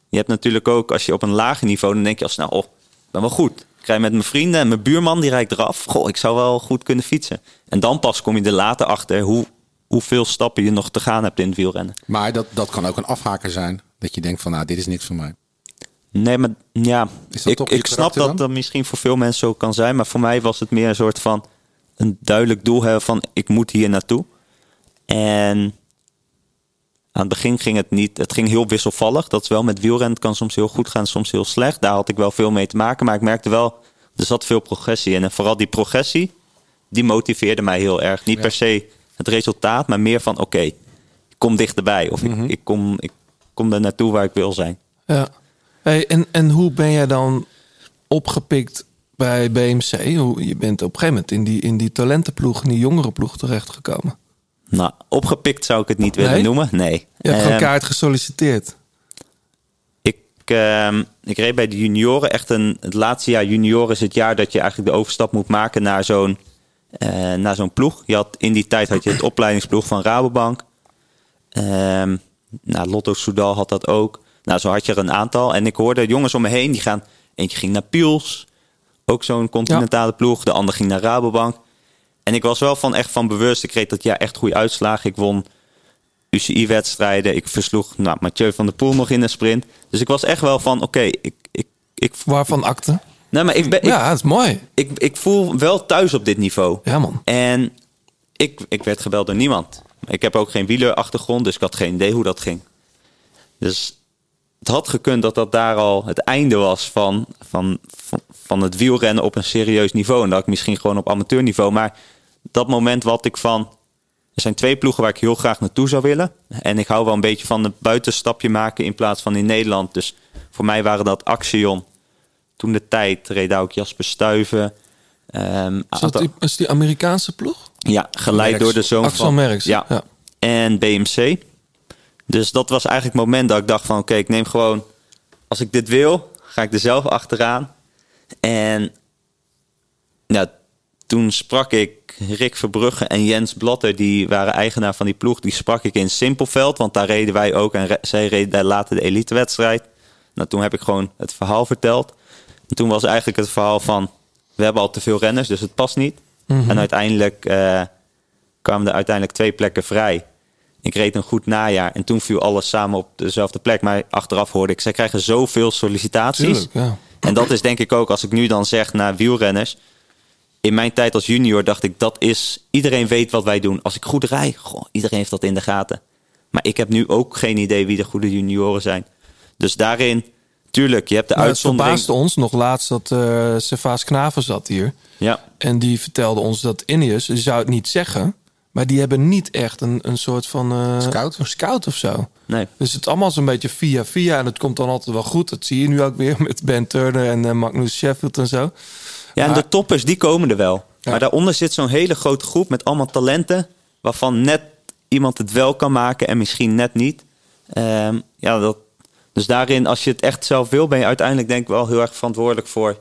I: je hebt natuurlijk ook, als je op een lager niveau, dan denk je al snel, oh, ik ben wel goed. Ik rij met mijn vrienden en mijn buurman, die rijdt eraf. Goh, ik zou wel goed kunnen fietsen. En dan pas kom je er later achter hoe, hoeveel stappen je nog te gaan hebt in het wielrennen.
D: Maar dat, dat kan ook een afhaker zijn. Dat je denkt van, nou, dit is niks voor mij.
I: Nee, maar ja, ik, ik snap dat
D: dan?
I: dat misschien voor veel mensen zo kan zijn. Maar voor mij was het meer een soort van een duidelijk doel hebben van ik moet hier naartoe. En aan het begin ging het niet, het ging heel wisselvallig. Dat is wel met wielrennen, kan soms heel goed gaan, soms heel slecht. Daar had ik wel veel mee te maken, maar ik merkte wel, er zat veel progressie in. En vooral die progressie, die motiveerde mij heel erg. Niet per se het resultaat, maar meer van oké, ik kom dichterbij. Of
D: Mhm.
I: ik, ik, kom, ik kom er naartoe waar ik wil zijn.
C: Ja. Hey, en, en hoe ben jij dan opgepikt bij BMC? Hoe, je bent op een gegeven moment in die, in die talentenploeg, in die jongerenploeg terechtgekomen.
I: Nou, opgepikt zou ik het niet willen noemen. Nee.
C: Je hebt gewoon
I: Ehm,
C: kaart gesolliciteerd.
I: ik, ehm, ik reed bij de junioren. Echt een, het laatste jaar junioren is het jaar dat je eigenlijk de overstap moet maken naar zo'n eh, naar zo'n ploeg. Je had, in die tijd had je het opleidingsploeg van Rabobank. Nou, Lotto Soudal had dat ook. Nou, zo had je er een aantal. En ik hoorde jongens om me heen, die gaan... Eentje ging naar Piels, ook zo'n continentale ploeg. De ander ging naar Rabobank. En ik was wel van echt van bewust. Ik reed dat jaar echt goede uitslagen. Ik won UCI-wedstrijden. Ik versloeg nou, Mathieu van der Poel nog in een sprint. Dus ik was echt wel van, oké, ik, ik, ik...
C: Waarvan akte?
I: Nee, maar ik ben...
C: Ja, dat is mooi.
I: ik, ik voel wel thuis op dit niveau.
C: Ja, man.
I: En ik, ik werd gebeld door niemand. Ik heb ook geen wielerachtergrond, dus ik had geen idee hoe dat ging. Dus het had gekund dat dat daar al het einde was van, van, van, van het wielrennen op een serieus niveau. En dat ik misschien gewoon op amateurniveau. Maar dat moment wat ik van... Er zijn twee ploegen waar ik heel graag naartoe zou willen. En ik hou wel een beetje van een buitenstapje maken in plaats van in Nederland. Dus voor mij waren dat Axion. Toen de tijd reed ook Jasper Stuyven. Ehm,
C: Is dat die, is die Amerikaanse ploeg?
I: ja, geleid door de zoon
C: Axel
I: van...
C: Merckx,
I: Ja.
C: ja.
I: En BMC. Dus dat was eigenlijk het moment dat ik dacht van... Oké, ik neem gewoon... Als ik dit wil, ga ik er zelf achteraan. En ja, toen sprak ik Rick Verbrugge en Jens Blatter... die waren eigenaar van die ploeg. Die sprak ik in Simpelveld, want daar reden wij ook. En re- zij reden daar later de elitewedstrijd. Nou, toen heb ik gewoon het verhaal verteld. En toen was eigenlijk het verhaal van... We hebben al te veel renners, dus het past niet. En uiteindelijk eh, kwamen er uiteindelijk twee plekken vrij. Ik reed een goed najaar en toen viel alles samen op dezelfde plek. Maar achteraf hoorde ik, zij krijgen zoveel sollicitaties.
C: Tuurlijk, ja.
I: En dat is denk ik ook, als ik nu dan zeg naar wielrenners. In mijn tijd als junior dacht ik, dat is... Iedereen weet wat wij doen. Als ik goed rij, goh, iedereen heeft dat in de gaten. Maar ik heb nu ook geen idee wie de goede junioren zijn. Dus daarin, tuurlijk, je hebt de
C: Nou, het
I: uitzondering.
C: verbaasde ons nog laatst dat eh Servaas Knaven zat hier.
I: Ja,
C: En die vertelde ons dat Ineos, die zou het niet zeggen... maar die hebben niet echt een, een soort van... eh,
D: Scout?
C: Een scout of zo.
I: nee.
C: Dus het is allemaal zo'n beetje via via. En het komt dan altijd wel goed. Dat zie je nu ook weer met Ben Turner en eh, Magnus Sheffield en zo.
I: Ja, en de toppers, die komen er wel. Maar daaronder zit zo'n hele grote groep met allemaal talenten... waarvan net iemand het wel kan maken en misschien net niet. Ehm, ja, dat, dus daarin, als je het echt zelf wil... ben je uiteindelijk denk ik wel heel erg verantwoordelijk voor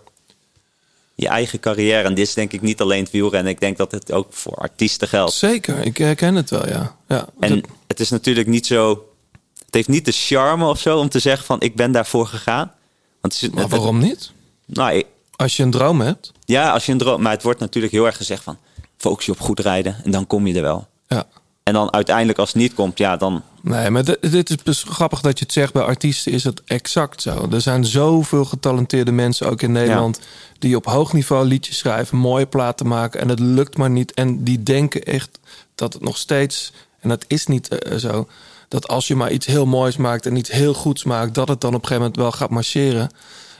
I: je eigen carrière. En dit is denk ik niet alleen het wielrennen. Ik denk dat het ook voor artiesten geldt.
C: Zeker, ik herken het wel, ja. ja
I: En
C: Dat-
I: het is natuurlijk niet zo... Het heeft niet de charme of zo om te zeggen van... ik ben daarvoor gegaan. Want het is,
C: maar
I: het-
C: waarom niet?
I: nou,
C: Als je een droom hebt.
I: Ja, als je een droom. Maar het wordt natuurlijk heel erg gezegd van focus je op goed rijden en dan kom je er wel.
C: Ja.
I: En dan uiteindelijk als het niet komt, ja, dan.
C: Nee, maar dit, dit is grappig dat je het zegt. Bij artiesten is het exact zo. Er zijn zoveel getalenteerde mensen, ook in Nederland... die op hoog niveau liedjes schrijven, mooie platen maken... en het lukt maar niet. En die denken echt dat het nog steeds... en dat is niet eh, zo... dat als je maar iets heel moois maakt en iets heel goeds maakt... dat het dan op een gegeven moment wel gaat marcheren.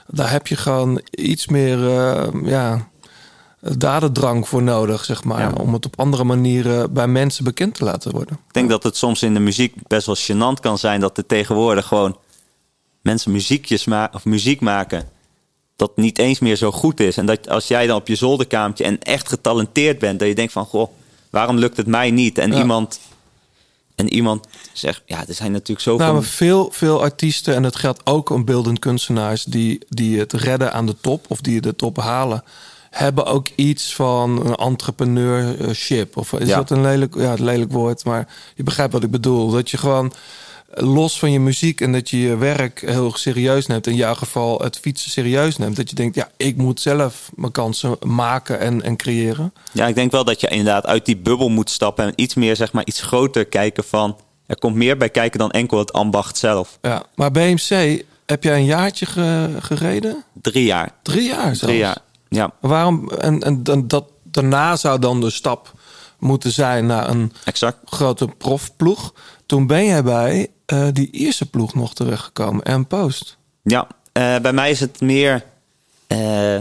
C: Daar heb je gewoon iets meer... eh, ja, dadendrang voor nodig, zeg maar.
I: Ja.
C: Om het op andere manieren bij mensen bekend te laten worden.
I: Ik denk dat het soms in de muziek best wel gênant kan zijn dat er tegenwoordig gewoon mensen muziekjes ma of muziek maken. Dat niet eens meer zo goed is. En dat als jij dan op je zolderkamertje en echt getalenteerd bent, dat je denkt van goh, waarom lukt het mij niet? En
C: Ja.
I: iemand. En iemand zegt, ja, er zijn natuurlijk zoveel.
C: Nou, veel, veel artiesten, en dat geldt ook om beeldend kunstenaars... Die, die het redden aan de top of die de top halen... hebben ook iets van een entrepreneurship. Of is
I: Ja.
C: dat een lelijk, ja, een lelijk woord? Maar je begrijpt wat ik bedoel. Dat je gewoon los van je muziek en dat je je werk heel serieus neemt. In jouw geval het fietsen serieus neemt. Dat je denkt, ja, ik moet zelf mijn kansen maken en, en creëren.
I: Ja, ik denk wel dat je inderdaad uit die bubbel moet stappen en iets meer, zeg maar, iets groter kijken van. Er komt meer bij kijken dan enkel het ambacht zelf.
C: Ja. Maar BMC, heb jij een jaartje ge- gereden?
I: Drie jaar.
C: Drie jaar zelfs?
I: Drie jaar. Ja,
C: Waarom? En, en dan, dat, daarna zou dan de stap moeten zijn naar een
I: exact.
C: grote profploeg. Toen ben jij bij eh, die eerste ploeg nog terechtgekomen, en Post.
I: Ja, eh, bij mij is het meer. eh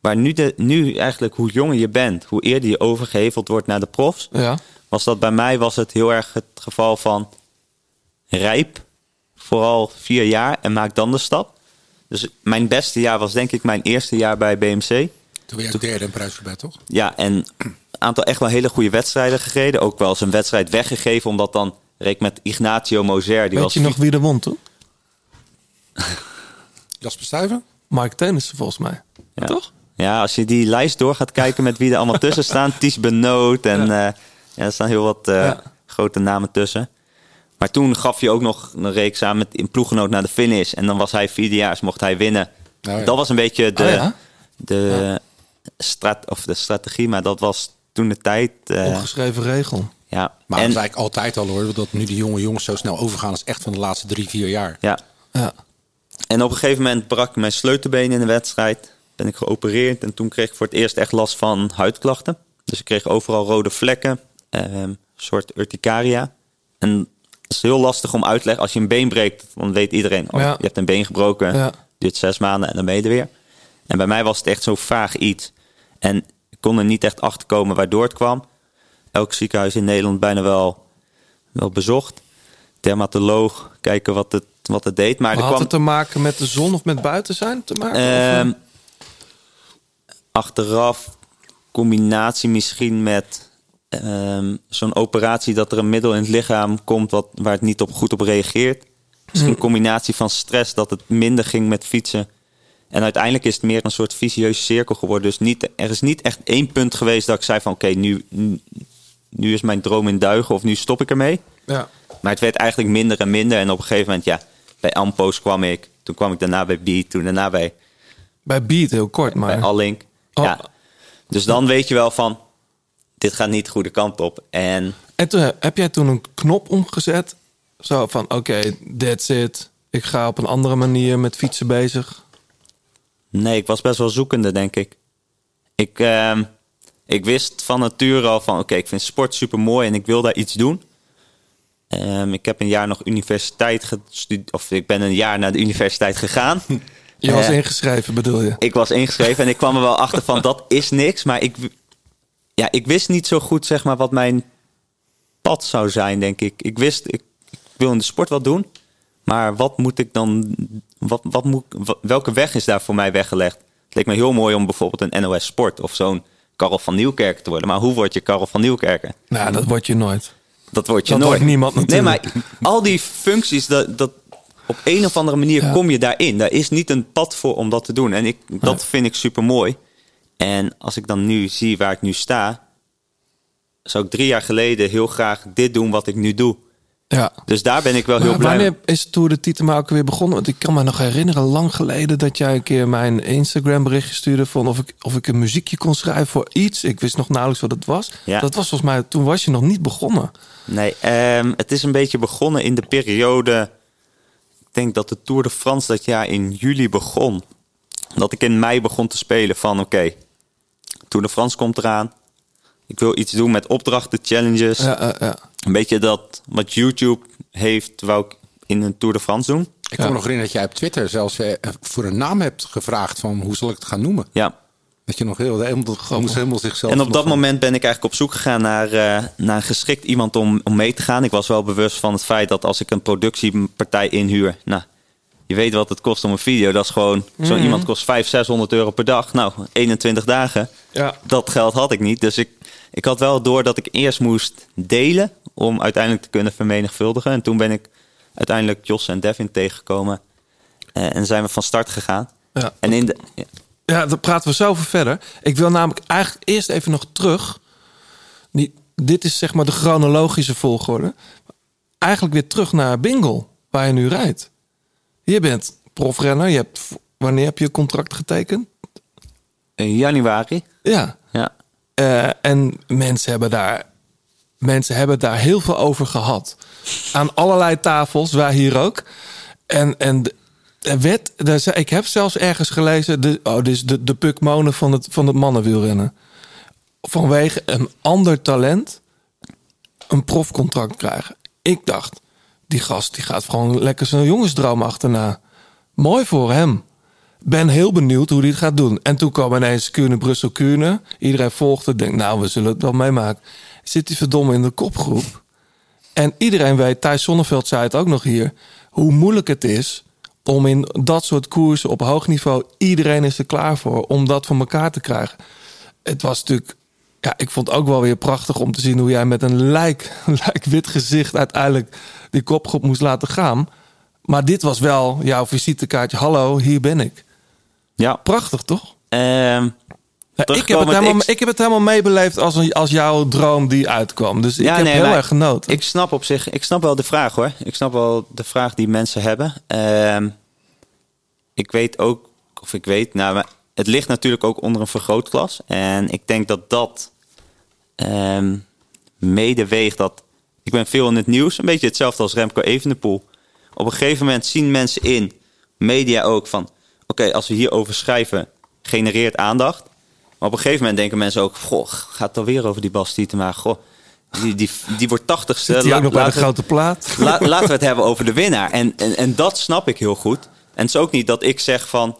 I: waar nu, de, nu eigenlijk hoe jonger je bent, hoe eerder je overgeheveld wordt naar de profs,
C: Ja.
I: was dat bij mij was het heel erg het geval van rijp, vooral vier jaar en maak dan de stap. Dus mijn beste jaar was denk ik mijn eerste jaar bij BMC.
D: Toen ben je ook derde in toch?
I: Ja, en een aantal echt wel hele goede wedstrijden gereden. Ook wel eens een wedstrijd weggegeven, omdat dan reed ik met Ignacio Moser. Die
C: Weet
I: was
C: je nog wie er won toen?
D: Jasper Stuyven?
C: Mark Tennissen volgens mij.
I: Ja.
C: Toch?
I: Ja, als je die lijst door gaat kijken met wie er allemaal tussen staan. Ties Benoot en ja. ja, er staan heel wat uh,
C: Ja.
I: grote namen tussen. Maar toen gaf je ook nog een reeks samen met in ploeggenoot naar de finish. En dan was hij vierdejaars, mocht hij winnen.
D: Nou ja.
I: Dat was een beetje de,
C: Oh ja?
I: de, strat, of de strategie, maar dat was toen de tijd. eh,
C: Ongeschreven regel.
I: Ja,
D: Maar
I: en,
D: dat is eigenlijk altijd al hoor. Dat nu die jonge jongens zo snel overgaan. is echt van de laatste drie, vier jaar.
I: ja.
C: Ja.
I: En op een gegeven moment brak ik mijn sleutelbeen in de wedstrijd. Ben ik geopereerd en toen kreeg ik voor het eerst echt last van huidklachten. Dus ik kreeg overal rode vlekken, ehm, een soort urticaria. En het is heel lastig om uit te leggen. Als je een been breekt, dan weet iedereen... Oh,
C: Ja.
I: je hebt een been gebroken,
C: Ja.
I: duurt zes maanden en dan ben je er weer. En bij mij was het echt zo vaag iets. En ik kon er niet echt achter komen waardoor het kwam. Elk ziekenhuis in Nederland bijna wel, wel bezocht. Dermatoloog, kijken wat het, wat het deed. Maar er
C: Had
I: kwam,
C: het te maken met de zon of met buiten zijn te maken? Of, eh?
I: achteraf combinatie misschien met ehm, zo'n operatie dat er een middel in het lichaam komt wat, waar het niet op goed op reageert. Misschien een combinatie van stress dat het minder ging met fietsen. En uiteindelijk is het meer een soort vicieuze cirkel geworden. Dus niet, er is niet echt één punt geweest dat ik zei van oké, nu, nu is mijn droom in duigen of nu stop ik ermee.
C: ja.
I: Maar het werd eigenlijk minder en minder. En op een gegeven moment, ja, bij Ampo's kwam ik. Toen kwam ik daarna bij Beat. Toen daarna bij
C: Bij Beat heel kort, maar...
I: bij Allink.
C: Oh.
I: Ja. Dus dan weet je wel van, dit gaat niet de goede kant op. En
C: En toen, heb jij toen een knop omgezet? Zo van, oké, that's it. Ik ga op een andere manier met fietsen bezig.
I: nee, ik was best wel zoekende, denk ik. Ik, ehm, ik wist van nature al van, oké, ik vind sport super mooi en ik wil daar iets doen. Ehm, ik heb een jaar nog universiteit gestudeerd, of ik ben een jaar naar de universiteit gegaan.
C: Je was
I: Eh,
C: ingeschreven, bedoel je?
I: Ik was ingeschreven en ik kwam er wel achter van dat is niks. Maar ik, ja, ik wist niet zo goed zeg maar, wat mijn pad zou zijn, denk ik. Ik wist, ik, ik wil in de sport wat doen. Maar wat moet ik dan, wat, wat moet, wat- welke weg is daar voor mij weggelegd? Het leek me heel mooi om bijvoorbeeld een NOS Sport of zo'n Karel van Nieuwkerken te worden. Maar hoe word je Karel van Nieuwkerken?
C: Nou, dat word je nooit.
I: Dat wordt je
C: Dat
I: nooit.
C: wordt niemand
I: Nee, maar
C: natuurlijk.
I: al die functies, dat, dat, op een of andere manier
C: Ja.
I: kom je daarin. Daar is niet een pad voor om dat te doen. En ik, dat vind ik super mooi. En als ik dan nu zie waar ik nu sta, zou ik drie jaar geleden heel graag dit doen wat ik nu doe.
C: Ja.
I: Dus daar ben ik wel heel blij mee.
C: wanneer is Tour de Tietema ook weer begonnen? Want ik kan me nog herinneren, lang geleden, dat jij een keer mijn Instagram berichtje stuurde van of ik, of ik een muziekje kon schrijven voor iets. Ik wist nog nauwelijks wat het was.
I: Ja.
C: Dat was volgens mij, toen was je nog niet begonnen.
I: Nee, ehm, het is een beetje begonnen in de periode. Ik denk dat de Tour de France dat jaar in juli begon. Dat ik in mei begon te spelen van oké, Tour de France komt eraan. Ik wil iets doen met opdrachten, challenges.
C: Ja, ja, ja.
I: Een beetje dat wat YouTube heeft, wou ik in een Tour de France doen.
D: Ik kan me nog herinneren dat jij op Twitter zelfs eh, voor een naam hebt gevraagd van hoe zal ik het gaan noemen.
I: Ja.
D: Dat je nog heel, helemaal, moest helemaal zichzelf.
I: En op dat moment ben ik eigenlijk op zoek gegaan naar, eh, naar een geschikt iemand om, om mee te gaan. Ik was wel bewust van het feit dat als ik een productiepartij inhuur... Nou, je weet wat het kost om een video. Dat is gewoon... Zo
C: Mhm.
I: iemand kost 500, 600 euro per dag. Nou, 21 dagen.
C: Ja.
I: Dat geld had ik niet. Dus ik, ik had wel door dat ik eerst moest delen... om uiteindelijk te kunnen vermenigvuldigen. En toen ben ik uiteindelijk Jos en Devin tegengekomen. Eh, en zijn we van start gegaan.
C: Ja.
I: En in de... ja.
C: Ja, daar praten we zo over verder. Ik wil namelijk eigenlijk eerst even nog terug. Die, dit is zeg maar de chronologische volgorde. Eigenlijk weer terug naar Bingle, waar je nu rijdt. Je bent profrenner. Je hebt, wanneer heb je contract getekend?
I: In januari.
C: Ja. Eh, en mensen hebben, daar, mensen hebben daar heel veel over gehad. Aan allerlei tafels, wij hier ook. En, en de- zei- ik heb zelfs ergens gelezen... De, oh, is de, de Puk Monen van het, van het mannenwielrennen. Vanwege een ander talent een profcontract krijgen. Ik dacht, die gast die gaat gewoon lekker zijn jongensdroom achterna. Mooi voor hem. Ben heel benieuwd hoe hij het gaat doen. En toen kwam ineens Kuurne, Brussel, Kuurne. Iedereen volgde. Denkt, nou, we zullen het wel meemaken. Zit hij verdomme in de kopgroep. En iedereen weet, Thijs Sonneveld zei het ook nog hier... hoe moeilijk het is om in dat soort koersen op hoog niveau... iedereen is er klaar voor om dat voor elkaar te krijgen. Het was natuurlijk... Ja, ik vond het ook wel weer prachtig om te zien hoe jij met een lijk, lijk wit gezicht uiteindelijk die kopgroep moest laten gaan. Maar dit was wel jouw visitekaartje. Hallo, hier ben ik.
I: Ja.
C: Prachtig, toch?
I: Ehm,
C: ik, heb het helemaal,
I: ik-
C: ik heb het helemaal meebeleefd als, een, als jouw droom die uitkwam. Dus ik heb heel erg genoten.
I: Ik snap op zich, ik snap wel de vraag hoor. Ik snap wel de vraag die mensen hebben. Ehm, ik weet ook, of ik weet, nou, het ligt natuurlijk ook onder een vergrootglas. En ik denk dat dat ehm, medeweegt dat... Ik ben veel in het nieuws, een beetje hetzelfde als Remco Evenepoel. Op een gegeven moment zien mensen in, media ook, van... Oké, als we hierover schrijven, genereert aandacht. Maar op een gegeven moment denken mensen ook... Goh, gaat het alweer over die Bas Tietema? Goh, die, die, die wordt tachtigste.
C: Hij ook nog bij de grote plaat?
I: La- laten we het hebben over de winnaar. En, en, en dat snap ik heel goed. En het is ook niet dat ik zeg van...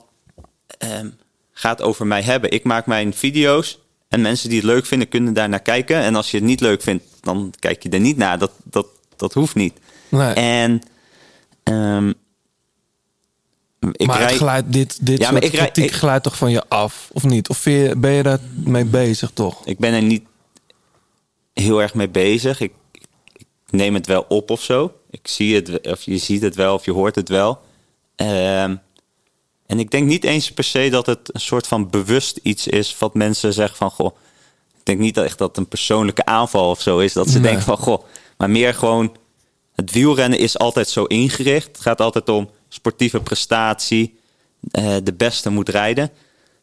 I: ehm ga het over mij hebben. Ik maak mijn video's. En mensen die het leuk vinden, kunnen daar naar kijken. En als je het niet leuk vindt, dan kijk je er niet naar. Dat, dat, dat hoeft niet.
C: Nee.
I: En... ehm, ik
C: maar het glijdt, dit, dit
I: Ja,
C: soort
I: maar ik
C: kritiek glijdt toch van je af, of niet? Of vind je- ben je daar mee bezig toch?
I: Ik ben er niet heel erg mee bezig. Ik, ik neem het wel op of zo. Ik zie het, of je ziet het wel, of je hoort het wel. Ehm, en ik denk niet eens per se dat het een soort van bewust iets is wat mensen zeggen van goh. Ik denk niet dat echt dat het een persoonlijke aanval of zo is. Dat ze
C: Nee.
I: denken van goh. Maar meer gewoon. Het wielrennen is altijd zo ingericht. Het gaat altijd om sportieve prestatie. eh, de beste moet rijden.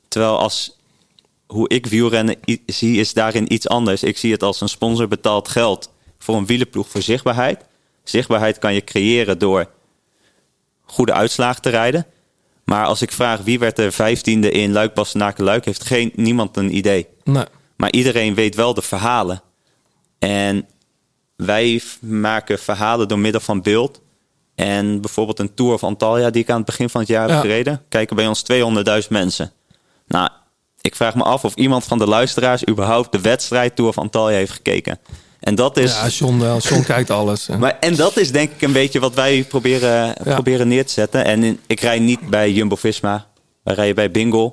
I: Terwijl als hoe ik wielrennen zie, is daarin iets anders. Ik zie het als een sponsor betaald geld voor een wielenploeg voor zichtbaarheid. Zichtbaarheid kan je creëren door goede uitslagen te rijden. Maar als ik vraag wie werd er vijftiende in Luik, Bastenaken, Luik, heeft geen, niemand een idee.
C: Nee.
I: Maar iedereen weet wel de verhalen. En wij maken verhalen door middel van beeld. En bijvoorbeeld een Tour of Antalya, die ik aan het begin van het jaar heb gereden, kijken bij ons 200.000 mensen. Nou, ik vraag me af of iemand van de luisteraars überhaupt de wedstrijd Tour of Antalya heeft gekeken. En dat is.
C: Ja, John wel. John kijkt alles.
I: Maar, en dat is denk ik een beetje wat wij proberen, proberen neer te zetten. En in- ik rij niet bij Jumbo-Visma. Wij rijden bij Bingo.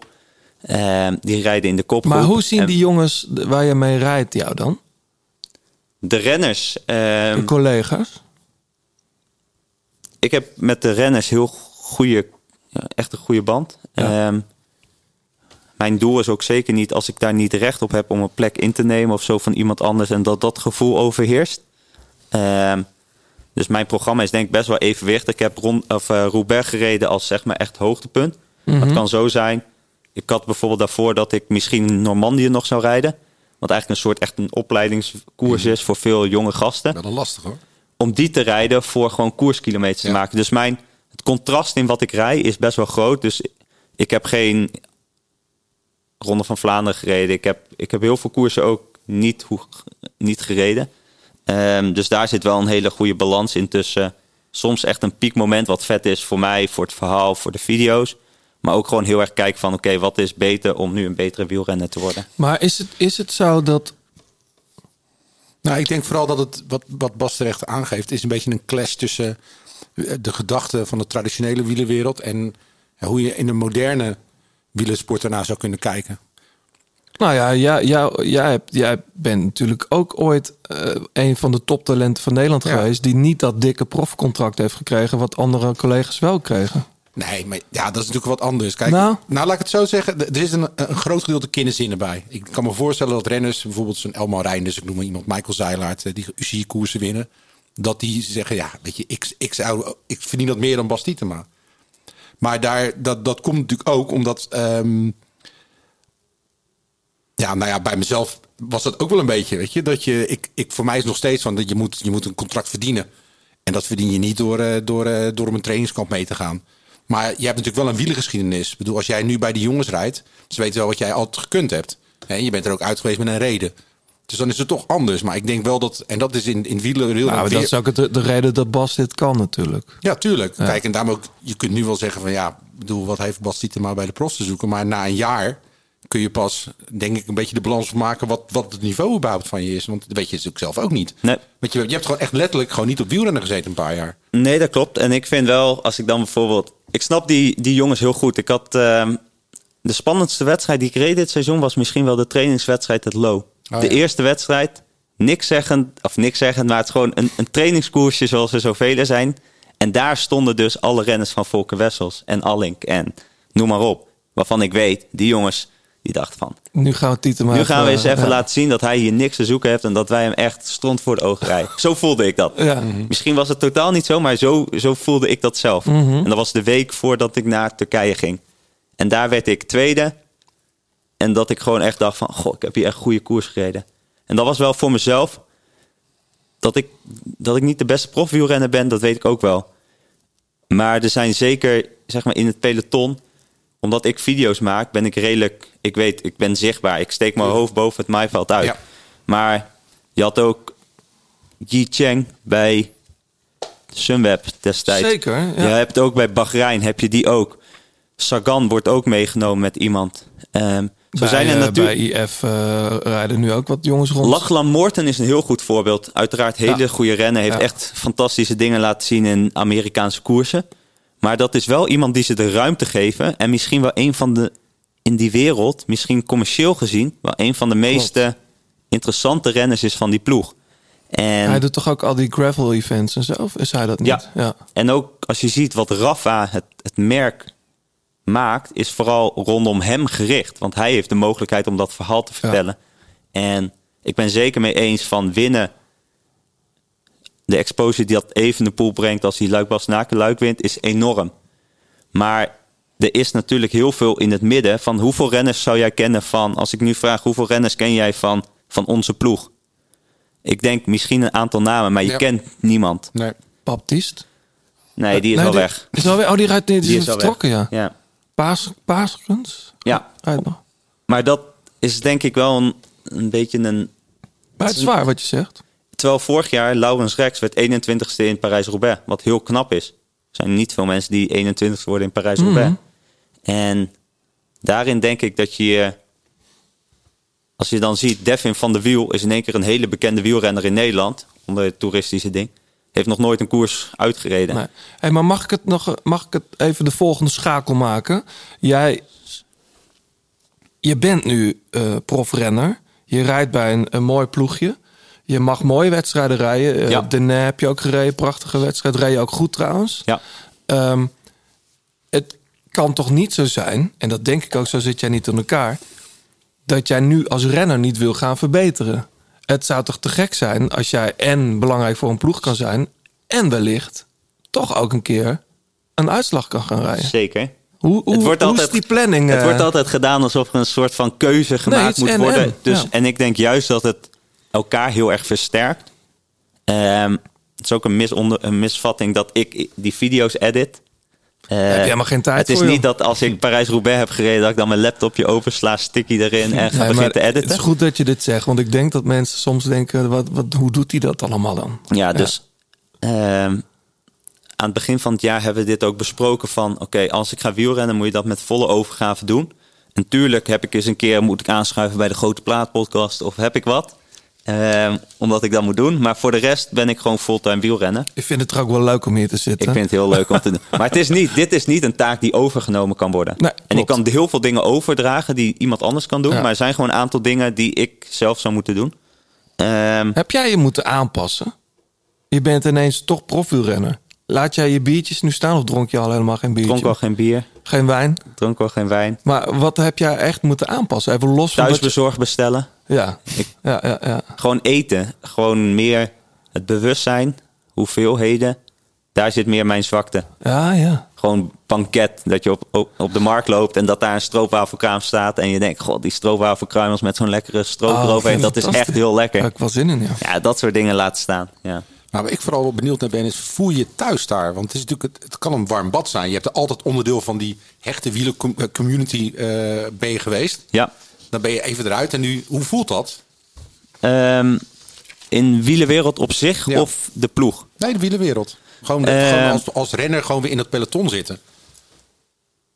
I: Ehm, die rijden in de kopgroep.
C: Maar hoe zien
I: En
C: die jongens waar je mee rijdt jou dan?
I: De renners. ehm,
C: De collega's?
I: Ik heb met de renners heel goede, echt een goede band. Ehm, mijn doel is ook zeker niet als ik daar niet recht op heb om een plek in te nemen of zo van iemand anders en dat dat gevoel overheerst. Ehm, dus mijn programma is denk ik best wel evenwichtig. Ik heb rond, of, eh, Roubaix gereden als zeg maar echt hoogtepunt.
C: Mhm.
I: Het kan zo zijn. Ik had bijvoorbeeld daarvoor dat ik misschien Normandië nog zou rijden. Wat eigenlijk een soort echt een opleidingskoers is voor veel jonge gasten
D: Wel een lastig hoor.
I: Om die te rijden voor gewoon koerskilometers te maken. Dus mijn, het contrast in wat ik rij is best wel groot. Dus ik heb geen Ronde van Vlaanderen gereden. Ik heb, ik heb heel veel koersen ook niet, hoe, niet gereden. Ehm, dus daar zit wel een hele goede balans in tussen soms echt een piekmoment wat vet is voor mij, voor het verhaal, voor de video's. Maar ook gewoon heel erg kijken van oké, wat is beter om nu een betere wielrenner te worden.
C: Maar is het, is het zo dat...
D: Nou, ik denk vooral dat het, wat, wat Bas terecht aangeeft, is een beetje een clash tussen eh, de gedachten van de traditionele wielerwereld en hoe je in de moderne wielersport ernaar zou kunnen kijken.
C: Nou ja, jij, jij, jij, jij bent natuurlijk ook ooit eh, een van de toptalenten van Nederland
D: Ja.
C: geweest... die niet dat dikke profcontract heeft gekregen... wat andere collega's wel kregen.
D: Nee, maar ja, dat is natuurlijk wat anders. Kijk,
C: Nou?
D: nou, laat ik het zo zeggen. Er is een, een groot gedeelte kinderzinnen bij. Ik kan me voorstellen dat renners, bijvoorbeeld zo'n Elmar Reinders, ik noem maar iemand, Michael Zeilaert, eh, die UCI-koersen winnen, dat die zeggen, ja, weet je, ik, ik, zou, ik verdien dat meer dan Bas Tietema. Maar daar, dat, dat komt natuurlijk ook omdat, ehm, ja, nou ja, bij mezelf was dat ook wel een beetje, weet je, dat je, ik, ik voor mij is het nog steeds van dat je moet, je moet een contract verdienen. En dat verdien je niet door, eh, door, eh, door een trainingskamp mee te gaan. Maar je hebt natuurlijk wel een wielergeschiedenis. Ik bedoel, als jij nu bij de jongens rijdt, ze weten wel wat jij altijd gekund hebt. En je bent er ook uit geweest met een reden. Dus dan is het toch anders. Maar ik denk wel dat, en dat is in, in wielen...
C: Nou, dat is ook het, de reden dat Bas dit kan natuurlijk.
D: Ja, tuurlijk.
C: Ja.
D: Kijk, en daarom ook, je kunt nu wel zeggen van ja, ik bedoel, wat heeft Bas maar bij de profs te zoeken? Maar na een jaar kun je pas, denk ik, een beetje de balans maken wat, wat het niveau überhaupt van je is. Want dat weet je natuurlijk zelf ook niet.
I: Nee.
D: Want je, je hebt gewoon echt letterlijk gewoon niet op wielrennen gezeten een paar jaar.
I: Nee, dat klopt. En ik vind wel, als ik dan bijvoorbeeld... Ik snap die, die jongens heel goed. Ik had... ehm, de spannendste wedstrijd die ik reed dit seizoen... was misschien wel de trainingswedstrijd het Low.
D: Oh,
I: de
D: ja.
I: eerste wedstrijd, niks zeggend... Of niks zeggend, maar het is gewoon een, een trainingskoersje... zoals er zoveel zijn. En daar stonden dus alle renners van Volker Wessels en Allink en noem maar op. Waarvan ik weet, die jongens, die dachten van...
C: Nu gaan we Tietema
I: Nu gaan we eens even
C: ja.
I: laten zien dat hij hier niks te zoeken heeft... en dat wij hem echt stront voor de ogen rijden. Zo voelde ik dat.
C: Ja.
I: Misschien was het totaal niet zo, maar zo, zo voelde ik dat zelf.
C: Mhm.
I: En dat was de week voordat ik naar Turkije ging. En daar werd ik tweede. En dat ik gewoon echt dacht van... Goh, ik heb hier echt goede koers gereden. En dat was wel voor mezelf. dat ik, dat ik niet de beste profwielrenner ben, dat weet ik ook wel. Maar er zijn zeker, zeg maar, in het peloton, omdat ik video's maak, ben ik redelijk, ik weet, ik ben zichtbaar. Ik steek mijn hoofd boven het maaiveld uit.
D: Ja.
I: Maar je had ook Yi Cheng bij Sunweb destijds.
C: Zeker, ja.
I: Je hebt ook bij Bahrein, heb je die ook. Sagan wordt ook meegenomen met iemand. Ehm, zo
C: bij,
I: zijn er
C: eh,
I: natuurlijk...
C: bij IF eh, rijden nu ook wat jongens rond.
I: Lachlan Morton is een heel goed voorbeeld. Uiteraard hele
C: Ja.
I: goede rennen. Heeft
C: Ja.
I: echt fantastische dingen laten zien in Amerikaanse koersen. Maar dat is wel iemand die ze de ruimte geven. En misschien wel een van de, in die wereld, misschien commercieel gezien, wel een van de meeste interessante renners is van die ploeg. En,
C: Hij doet toch ook al die gravel events en zo? Of is hij dat niet?
I: ja.
C: ja.
I: en ook als je ziet wat Rafa, het, het merk, maakt, is vooral rondom hem gericht. Want hij heeft de mogelijkheid om dat verhaal te vertellen. En ik ben zeker mee eens van winnen. De exposure die dat Evenepoel brengt als hij Luik Bastenaken Luik wint, is enorm. Maar er is natuurlijk heel veel in het midden. Van hoeveel renners zou jij kennen van... Als ik nu vraag, hoeveel renners ken jij van, van onze ploeg? Ik denk misschien een aantal namen, maar je
D: Ja.
I: kent niemand.
D: Nee.
C: Baptiste?
I: Nee, die is
C: Nee,
I: wel weg.
C: Is al weg. Oh, die rijdt. Die,
I: Die
C: is
I: al
C: vertrokken, ja.
I: Ja.
C: Paas,
I: ja, maar dat is denk ik wel een, een beetje een...
C: Maar het is waar wat je zegt.
I: Terwijl vorig jaar Laurens Rex werd 21ste in Parijs-Roubaix. Wat heel knap is. Er zijn niet veel mensen die 21ste worden in Parijs-Roubaix. En daarin denk ik dat je... Als je dan ziet, Devin van der Wiel is in één keer een hele bekende wielrenner in Nederland. Onder het toeristische ding. Heeft nog nooit een koers uitgereden.
C: Nee. Hey, maar mag ik het nog mag ik het even de volgende schakel maken? Jij, je bent nu eh profrenner. Je rijdt bij een, een mooi ploegje. Je mag mooie wedstrijden rijden. Eh,
I: Ja.
C: De NE heb je ook gereden, prachtige wedstrijd. Reed je ook goed trouwens.
I: Ja.
C: Ehm, kan toch niet zo zijn, en dat denk ik ook, zo zit jij niet in elkaar, dat jij nu als renner niet wil gaan verbeteren. Het zou toch te gek zijn als jij en belangrijk voor een ploeg kan zijn, en wellicht toch ook een keer een uitslag kan gaan rijden.
I: Zeker.
C: Hoe, hoe,
I: het wordt
C: hoe
I: altijd,
C: is die planning?
I: Het
C: eh?
I: wordt altijd gedaan alsof er een soort van keuze gemaakt moet
C: en
I: worden.
C: en,
I: dus,
C: ja.
I: En ik denk juist dat het elkaar heel erg versterkt. Ehm, het is ook een, misonder, een misvatting dat ik die video's edit. Eh,
C: Heb je helemaal geen tijd
I: Het is
C: voor,
I: niet dat als ik Parijs-Roubaix heb gereden... dat ik dan mijn laptopje opensla, sticky erin en ga
C: Nee,
I: te editen.
C: Het is goed dat je dit zegt, want ik denk dat mensen soms denken: wat, wat, hoe doet hij dat allemaal dan?
I: Ja, dus ehm, aan het begin van het jaar hebben we dit ook besproken van... oké, als ik ga wielrennen moet je dat met volle overgave doen. En tuurlijk heb ik eens een keer moet ik aanschuiven bij de Grote Plaat podcast of heb ik wat. Ehm, omdat ik dat moet doen. Maar voor de rest ben ik gewoon fulltime wielrennen.
C: Ik vind het er ook wel leuk om hier te zitten.
I: Ik vind het heel leuk om te doen. Maar het is niet, dit is niet een taak die overgenomen kan worden.
C: Nee,
I: en ik kan heel veel dingen overdragen die iemand anders kan doen.
C: Ja.
I: Maar er zijn gewoon een aantal dingen die ik zelf zou moeten doen. Ehm,
C: Heb jij je moeten aanpassen? Je bent ineens toch profielrenner. Laat jij je biertjes nu staan of dronk je al helemaal geen biertje?
I: dronk al geen bier,
C: Geen wijn?
I: dronk al geen wijn.
C: Maar wat heb jij echt moeten aanpassen? Even los van... je-
I: bestellen.
C: Ja. ja, ja, ja.
I: Gewoon eten. Gewoon meer het bewustzijn, hoeveelheden. Daar zit meer mijn zwakte.
C: Ja, ja.
I: Gewoon banket. Dat je op, op, op de markt loopt en dat daar een stroopwafelkraam staat. En je denkt, god, die stroopwafelkruimels met zo'n lekkere stroop
C: Oh,
I: eroverheen. Dat is echt heel lekker.
C: Daar heb ik wel zin in, ja.
I: Ja, dat soort dingen laten staan. Ja.
D: Maar waar ik vooral wel benieuwd naar ben, is voel je thuis daar? Want het, is natuurlijk, het, het kan een warm bad zijn. Je hebt er altijd onderdeel van die hechte wielencommunity eh ben je geweest.
I: ja.
D: Dan ben je even eruit. En nu, hoe voelt dat?
I: Ehm, in wielenwereld op zich
D: Ja.
I: of de ploeg?
D: Nee, de wielenwereld. Gewoon, de-
I: Ehm.
D: gewoon als, als renner gewoon weer in het peloton zitten.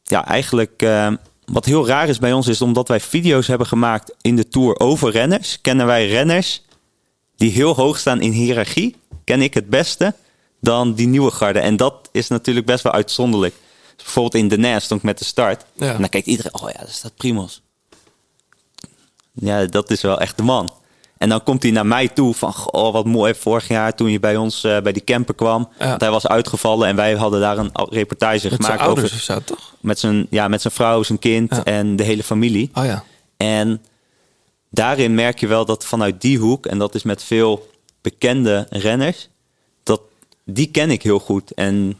I: Ja, eigenlijk ehm, wat heel raar is bij ons is omdat wij video's hebben gemaakt in de Tour over renners. Kennen wij renners die heel hoog staan in hiërarchie. Ken ik het beste dan die nieuwe garde. En dat is natuurlijk best wel uitzonderlijk. Dus bijvoorbeeld in de Nest stond ik met de start.
C: Ja.
I: En dan kijkt iedereen, oh ja, daar staat Primos. Ja, dat is wel echt de man. En dan komt hij naar mij toe van, oh wat mooi vorig jaar toen je bij ons eh, bij die camper kwam.
C: Ja.
I: Want hij was uitgevallen en wij hadden daar een reportage
C: Met zijn
I: gemaakt
C: ouders
I: over
C: of zo, toch?
I: met zijn, ja, met zijn vrouw, zijn kind
C: Ja.
I: en de hele familie.
C: Oh ja.
I: En daarin merk je wel dat vanuit die hoek, en dat is met veel bekende renners, dat die ken ik heel goed. En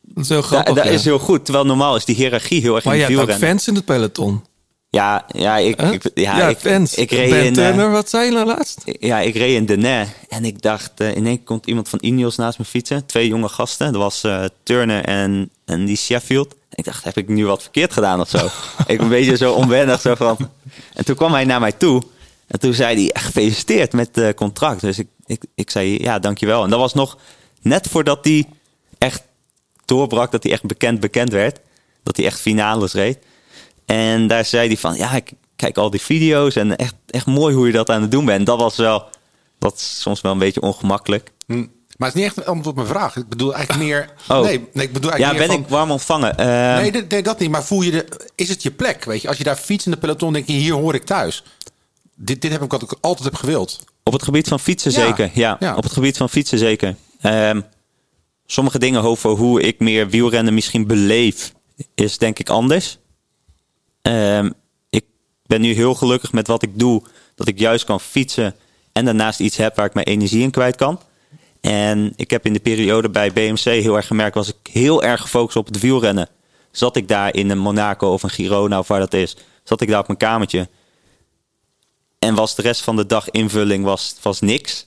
C: Dat is heel grappig,
I: dat
C: ja.
I: is heel goed. Terwijl normaal is die hiërarchie heel erg
C: Maar
I: in
C: je
I: de
C: hebt ook fans in het peloton.
I: Ja, ja, ik,
C: Huh?
I: ik, ja,
C: Ja,
I: ik,
C: fans.
I: ik reed
C: Ben
I: in...
C: Turner,
I: eh,
C: wat zei je nou laatst?
I: ja, ik reed in Denay en ik dacht, eh, in één keer komt iemand van Ineos naast me fietsen. Twee jonge gasten. Dat was eh, Turner en, en die Sheffield. Ik dacht, heb ik nu wat verkeerd gedaan of zo? ik een beetje zo onwennig. Zo van. En toen kwam hij naar mij toe. En toen zei hij, "Ja, gefeliciteerd met het contract. Dus ik, ik, ik zei, ja, dankjewel. En dat was nog net voordat hij echt doorbrak. Dat hij echt bekend bekend werd. Dat hij echt finales reed. En daar zei hij van, ja, ik kijk al die video's. En echt, echt mooi hoe je dat aan het doen bent. Dat was wel, dat is soms wel een beetje ongemakkelijk.
D: Hm. Maar het is niet echt een antwoord op mijn vraag. Ik bedoel eigenlijk meer...
I: Oh.
D: Nee, nee, ik bedoel
I: Ja,
D: eigenlijk
I: ben
D: meer
I: ik warm ontvangen? Eh,
D: Nee, nee, dat niet. Maar voel je de, is het je plek? Weet je, als je daar fietst in de peloton, denk je: hier hoor ik thuis. Dit, dit heb ik wat ik altijd heb gewild.
I: Op het gebied van fietsen
D: Ja,
I: zeker. Ja,
D: ja.
I: op het gebied van fietsen zeker. Ehm, sommige dingen over hoe ik meer wielrennen misschien beleef, is denk ik anders. Ehm, ik ben nu heel gelukkig met wat ik doe. Dat ik juist kan fietsen en daarnaast iets heb waar ik mijn energie in kwijt kan. En ik heb in de periode bij BMC heel erg gemerkt, was ik heel erg gefocust op het wielrennen. Zat ik daar in een Monaco of een Girona of waar dat is, zat ik daar op mijn kamertje. En was de rest van de dag invulling was, was niks.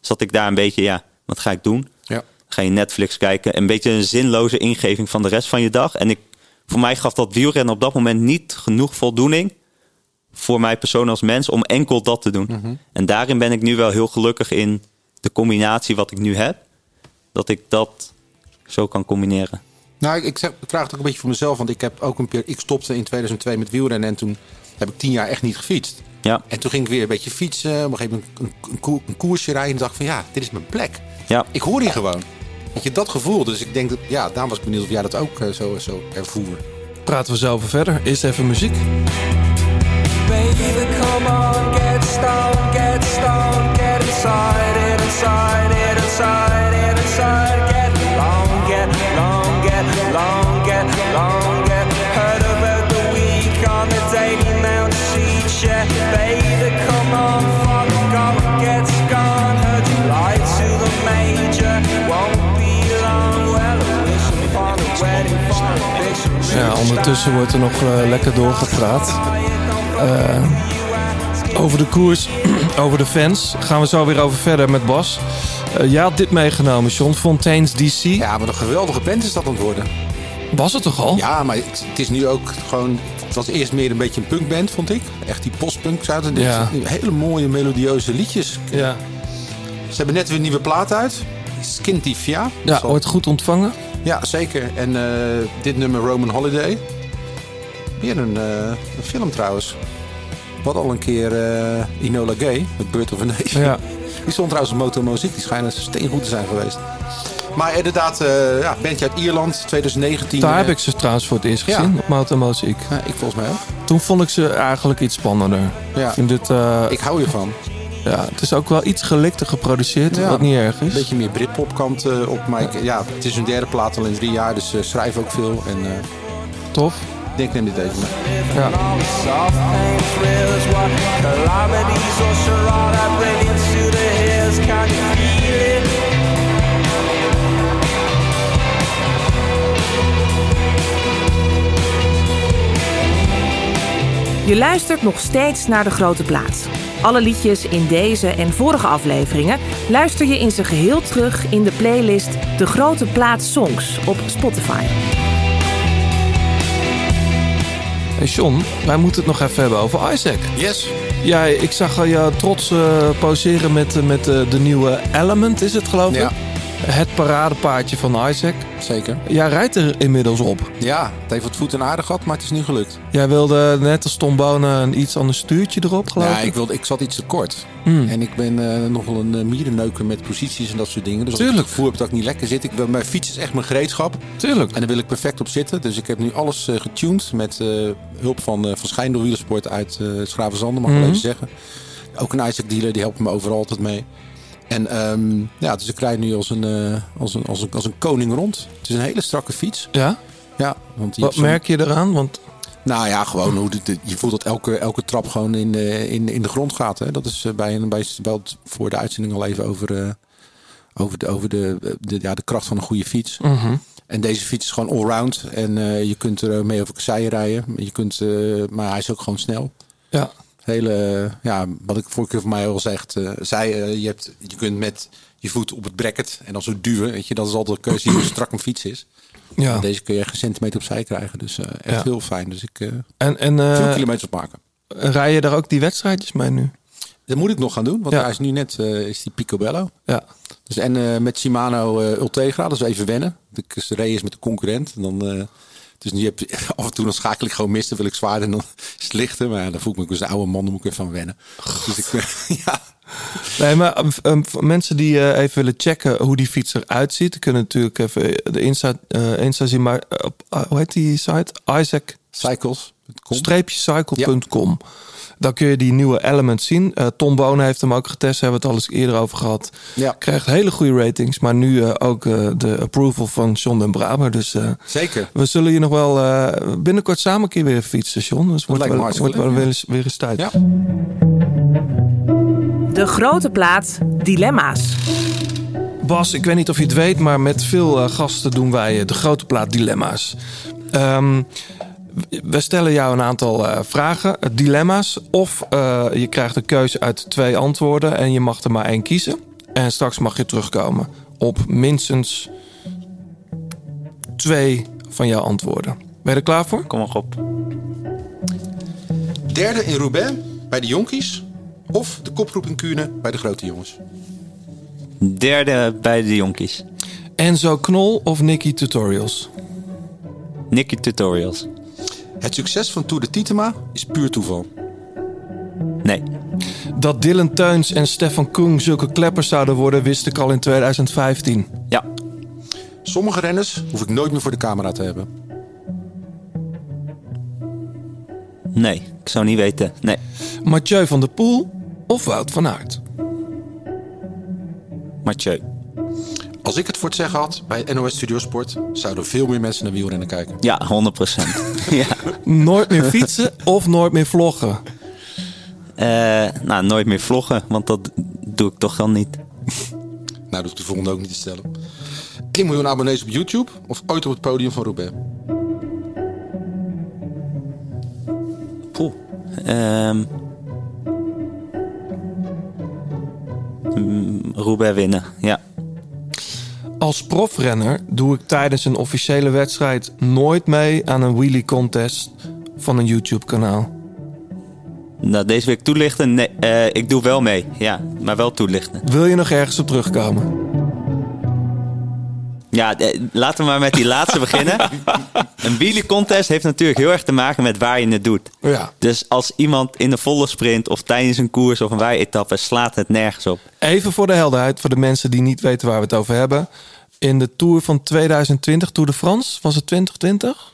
I: Zat ik daar een beetje, ja, wat ga ik doen?
D: Ja.
I: Ga je Netflix kijken. Een beetje een zinloze ingeving van de rest van je dag. En ik, voor mij gaf dat wielrennen op dat moment niet genoeg voldoening. Voor mij persoon als mens om enkel dat te doen.
D: Mhm.
I: En daarin ben ik nu wel heel gelukkig in de combinatie wat ik nu heb. Dat ik dat zo kan combineren.
D: Nou, ik, ik, zeg, ik vraag het ook een beetje voor mezelf. Want ik heb ook een keer. Ik stopte in 2002 met wielrennen. En toen heb ik tien jaar echt niet gefietst.
I: Ja.
D: En toen ging ik weer een beetje fietsen. Op een gegeven moment een, een, koer- een koersje rijden. En dacht van ja, dit is mijn plek.
I: Ja.
D: Ik hoor hier gewoon. Weet je, dat gevoel. Dus ik denk dat, ja, daarom was ik benieuwd of jij dat ook eh, zo, zo ervoer.
C: Praten we zo over verder. Eerst even muziek.
J: Baby, come on, get stoned, get stoned, get inside inside inside inside. Get long, get long, get long, get long, get. Heard about the week on the Daily Mail sheet, yeah. Baby, come on, fuck, go and get gone. Heard you lied to the major, won't be long. Well, I wish upon a wedding for a bitch.
C: Ja, ondertussen wordt er nog eh, lekker doorgepraat. Eh, over de koers, over de fans. Gaan we zo weer over verder met Bas. Eh jij had dit meegenomen, John. Fontaine's DC.
D: Ja, wat een geweldige band is dat aan het worden.
C: Was het toch al?
D: Ja, maar het, het is nu ook gewoon... Het was eerst meer een beetje een punkband, vond ik. Echt die postpunk zouden.
C: Ja.
D: Hele mooie melodieuze liedjes.
C: Ja.
D: Ze hebben net weer een nieuwe plaat uit. Skintifia.
C: Ja, wordt goed ontvangen.
D: Ja, zeker. En eh, dit nummer Roman Holiday. Weer een, eh, een film trouwens. Wat al een keer eh, Inola Gay, met Birth of a Nation.
C: Ja.
D: Die stond trouwens op Moto Muziek. Die schijnen steengoed te zijn geweest. Maar inderdaad, eh ja, bandje uit Ierland, 2019.
C: Daar
D: eh,
C: heb ik ze trouwens voor het eerst
D: Ja.
C: gezien op Muziek.
D: ja, ik volgens mij ook.
C: Toen vond ik ze eigenlijk iets spannender.
D: Ja.
C: Ik vind dit, eh,
D: Ik hou hiervan.
C: ja, het is ook wel iets gelikter geproduceerd,
D: Ja.
C: wat niet erg is.
D: Een beetje meer Britpop kant eh, op. Maar ik- ja, het is hun derde plaat al in drie jaar. Dus eh schrijf ook veel. En eh,
C: Tof.
D: ik denk, neem dit even mee.
C: Ja.
K: Je luistert nog steeds naar De Grote Plaat. Alle liedjes in deze en vorige afleveringen luister je in zijn geheel terug in de playlist De Grote Plaat Songs op Spotify.
C: Hey John, wij moeten het nog even hebben over Isaac.
D: Yes.
C: Ja, ik zag al je trots eh, poseren met, eh, met eh, de nieuwe Element, is het geloof ik?
D: Ja.
C: Het paradepaardje van Isaac.
D: Zeker.
C: Jij rijdt er inmiddels op.
D: Ja, het heeft wat voet en aarde gehad, maar het is nu gelukt.
C: Jij wilde net als Tom Bonen een iets ander stuurtje erop, geloof
D: Ja,
C: ik?
D: ik, wilde, ik zat iets te kort.
C: Hmm.
D: En ik ben eh, nogal een uh, mierenneuker met posities en dat soort dingen. Dus als ik
C: Tuurlijk.
D: het gevoel heb dat ik niet lekker zit. Ik wil, mijn fiets is echt mijn gereedschap.
C: Tuurlijk.
D: En daar wil ik perfect op zitten. Dus ik heb nu alles eh, getuned met eh, hulp van, uh, van Schijndel Wielersport uit uh, Schravenzanden, mag ik wel even zeggen. Ook een Isaac dealer, die helpt me overal altijd mee. En ehm, ja, dus ik rijd nu als een, eh, als, een, als, een, als een koning rond. Het is een hele strakke fiets.
C: Ja?
D: Ja, want
C: Wat merk je eraan? Want
D: nou ja, gewoon hoe de, de- je voelt dat elke, elke trap gewoon in, eh, in, in de grond gaat. Hè? Dat is eh, bij een bij, voor de uitzending al even over, eh, over, de, over de, de, ja, de kracht van een goede fiets.
C: Mhm.
D: En deze fiets is gewoon allround. En je kunt er mee over kasseien rijden. Je kunt, maar hij is ook gewoon snel.
C: Ja.
D: Hele, ja, wat ik vorige keer van mij al zegt, eh, zei, eh, je, hebt, je kunt met je voet op het bracket en dan zo duwen. Weet je, dat is altijd een keuze hoe strak een fiets is.
C: Ja.
D: En Deze kun je echt een centimeter opzij krijgen. Dus eh, echt
C: Ja.
D: heel fijn. Dus ik eh
C: En, en eh,
D: veel kilometers maken.
C: rij je daar ook die wedstrijdjes mee nu?
D: Dat moet ik nog gaan doen, want
C: Ja.
D: hij is nu net eh, is die Picobello.
C: Ja.
D: Dus en eh, met Shimano eh, Ultegra, dat is even wennen. De race is met de concurrent. En dan, eh, dus nu heb je, af en toe dan schakel ik gewoon mis, dan wil ik zwaarder en dan is het lichter. Maar ja, dan voel ik me ook als een oude man, dan moet ik even van wennen. Dus ik, eh, ja,
C: Nee, maar um, um, voor mensen die eh, even willen checken hoe die fiets eruit ziet, kunnen natuurlijk even de Insta, eh, Insta zien. Maar eh, op, eh, hoe heet die site? Isaac
D: Cycles.
C: streepje cycle.com. Dan kun je die nieuwe element zien. Eh, Tom Bonen heeft hem ook getest, hebben we het al eens eerder over gehad.
D: Ja.
C: Krijgt hele goede ratings, maar nu eh, ook eh, de approval van John den Braber. Dus eh,
D: zeker.
C: we zullen hier nog wel eh, binnenkort samen een keer weer fietsen, John. Dus wordt
D: lijkt me
C: wel, wordt
D: hartstikke
C: wel
D: leuk,
C: weer, eens, weer eens tijd.
D: Ja.
K: De grote plaat Dilemma's.
C: Bas, ik weet niet of je het weet, maar met veel gasten doen wij de grote plaat dilemma's. Ehm, we stellen jou een aantal eh, vragen, eh, dilemma's. Of eh, je krijgt een keuze uit twee antwoorden en je mag er maar één kiezen. En straks mag je terugkomen op minstens twee van jouw antwoorden. Ben je er klaar voor?
I: Kom maar op.
D: Derde in Roubaix bij de jonkies. Of de koproep in Kuurne bij de grote jongens.
I: Derde bij de jonkies.
C: Enzo Knol of Nicky Tutorials?
I: Nicky Tutorials.
D: Het succes van Tour de Titema is puur toeval.
I: Nee.
C: Dat Dylan Teuns en Stefan Koen zulke kleppers zouden worden, wist ik al in 2015.
I: Ja.
D: Sommige renners hoef ik nooit meer voor de camera te hebben.
I: Nee. Ik zou niet weten. Nee.
C: Mathieu van der Poel of Wout van Aert?
I: Mathieu.
D: Als ik het voor het zeggen had bij NOS Studio Sport, zouden veel meer mensen naar wielrennen kijken.
I: Ja, 100 ja.
C: Nooit meer fietsen of nooit meer vloggen?
I: Eh, nou, nooit meer vloggen, want dat doe ik toch wel niet.
D: Nou, dat hoeft de volgende ook niet te stellen. 1 miljoen abonnees op YouTube of ooit op het podium van Roubaix?
I: Poeh. Roubaix winnen, ja.
C: Als profrenner doe ik tijdens een officiële wedstrijd nooit mee aan een wheelie contest van een YouTube-kanaal.
I: Nou, deze week toelichten? Nee, eh, ik doe wel mee, ja. Maar wel toelichten.
C: Wil je nog ergens op terugkomen?
I: Ja, eh, laten we maar met die laatste beginnen. Een wheelie contest heeft natuurlijk heel erg te maken met waar je het doet.
C: Ja.
I: Dus als iemand in de volle sprint of tijdens een koers of een wei-etappe slaat het nergens op.
C: Even voor de helderheid, voor de mensen die niet weten waar we het over hebben. In de Tour van 2020, Tour de France, was het 2020?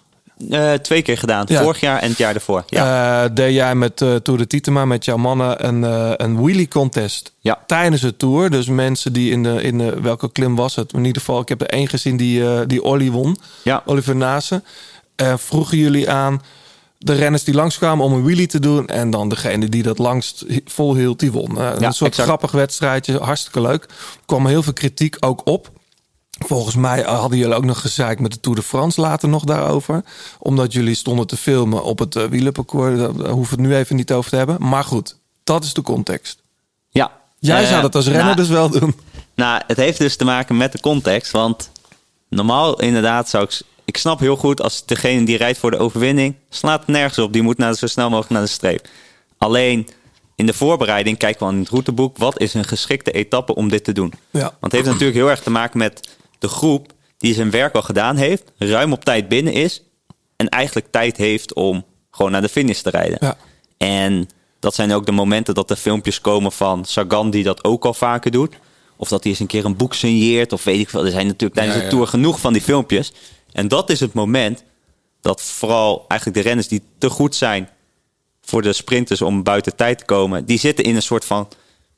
I: Eh, twee keer gedaan.
C: Ja.
I: Vorig jaar en het jaar ervoor. Ja.
C: Eh, deed jij met eh Tour de Titema, met jouw mannen, een, een wheelie contest
I: Ja.
C: tijdens het Tour. Dus mensen die in de, in de, welke klim was het? In ieder geval, ik heb er één gezien die, die Olly won.
I: Ja.
C: Oliver Nase. Vroegen jullie aan de renners die langskwamen om een wheelie te doen. En dan degene die dat langst hi- volhield, die won. Een
I: Ja,
C: soort
I: exact.
C: grappig wedstrijdje, hartstikke leuk. Er kwam heel veel kritiek ook op. Volgens mij hadden jullie ook nog gezeik met de Tour de France later nog daarover. Omdat jullie stonden te filmen op het uh, wielerparcours. Daar daar hoeven we het nu even niet over te hebben. Maar goed, dat is de context.
I: ja.
C: Jij
I: Eh,
C: zou dat als renner
I: nou,
C: dus wel doen.
I: Nou, het heeft dus te maken met de context. Want normaal inderdaad zou ik... Ik snap heel goed als degene die rijdt voor de overwinning... slaat nergens op. Die moet naar, zo snel mogelijk naar de streep. Alleen in de voorbereiding kijken we aan het routeboek... wat is een geschikte etappe om dit te doen?
C: Ja.
I: Want het heeft natuurlijk heel erg te maken met de groep... die zijn werk al gedaan heeft, ruim op tijd binnen is... en eigenlijk tijd heeft om gewoon naar de finish te rijden.
C: Ja.
I: En dat zijn ook de momenten dat er filmpjes komen van Sagan die dat ook al vaker doet. Of dat hij eens een keer een boek signeert of weet ik veel. Er zijn natuurlijk tijdens
D: Ja,
I: de. Tour genoeg van die filmpjes. En dat is het moment dat vooral eigenlijk de renners die te goed zijn voor de sprinters om buiten tijd te komen, die zitten in een soort van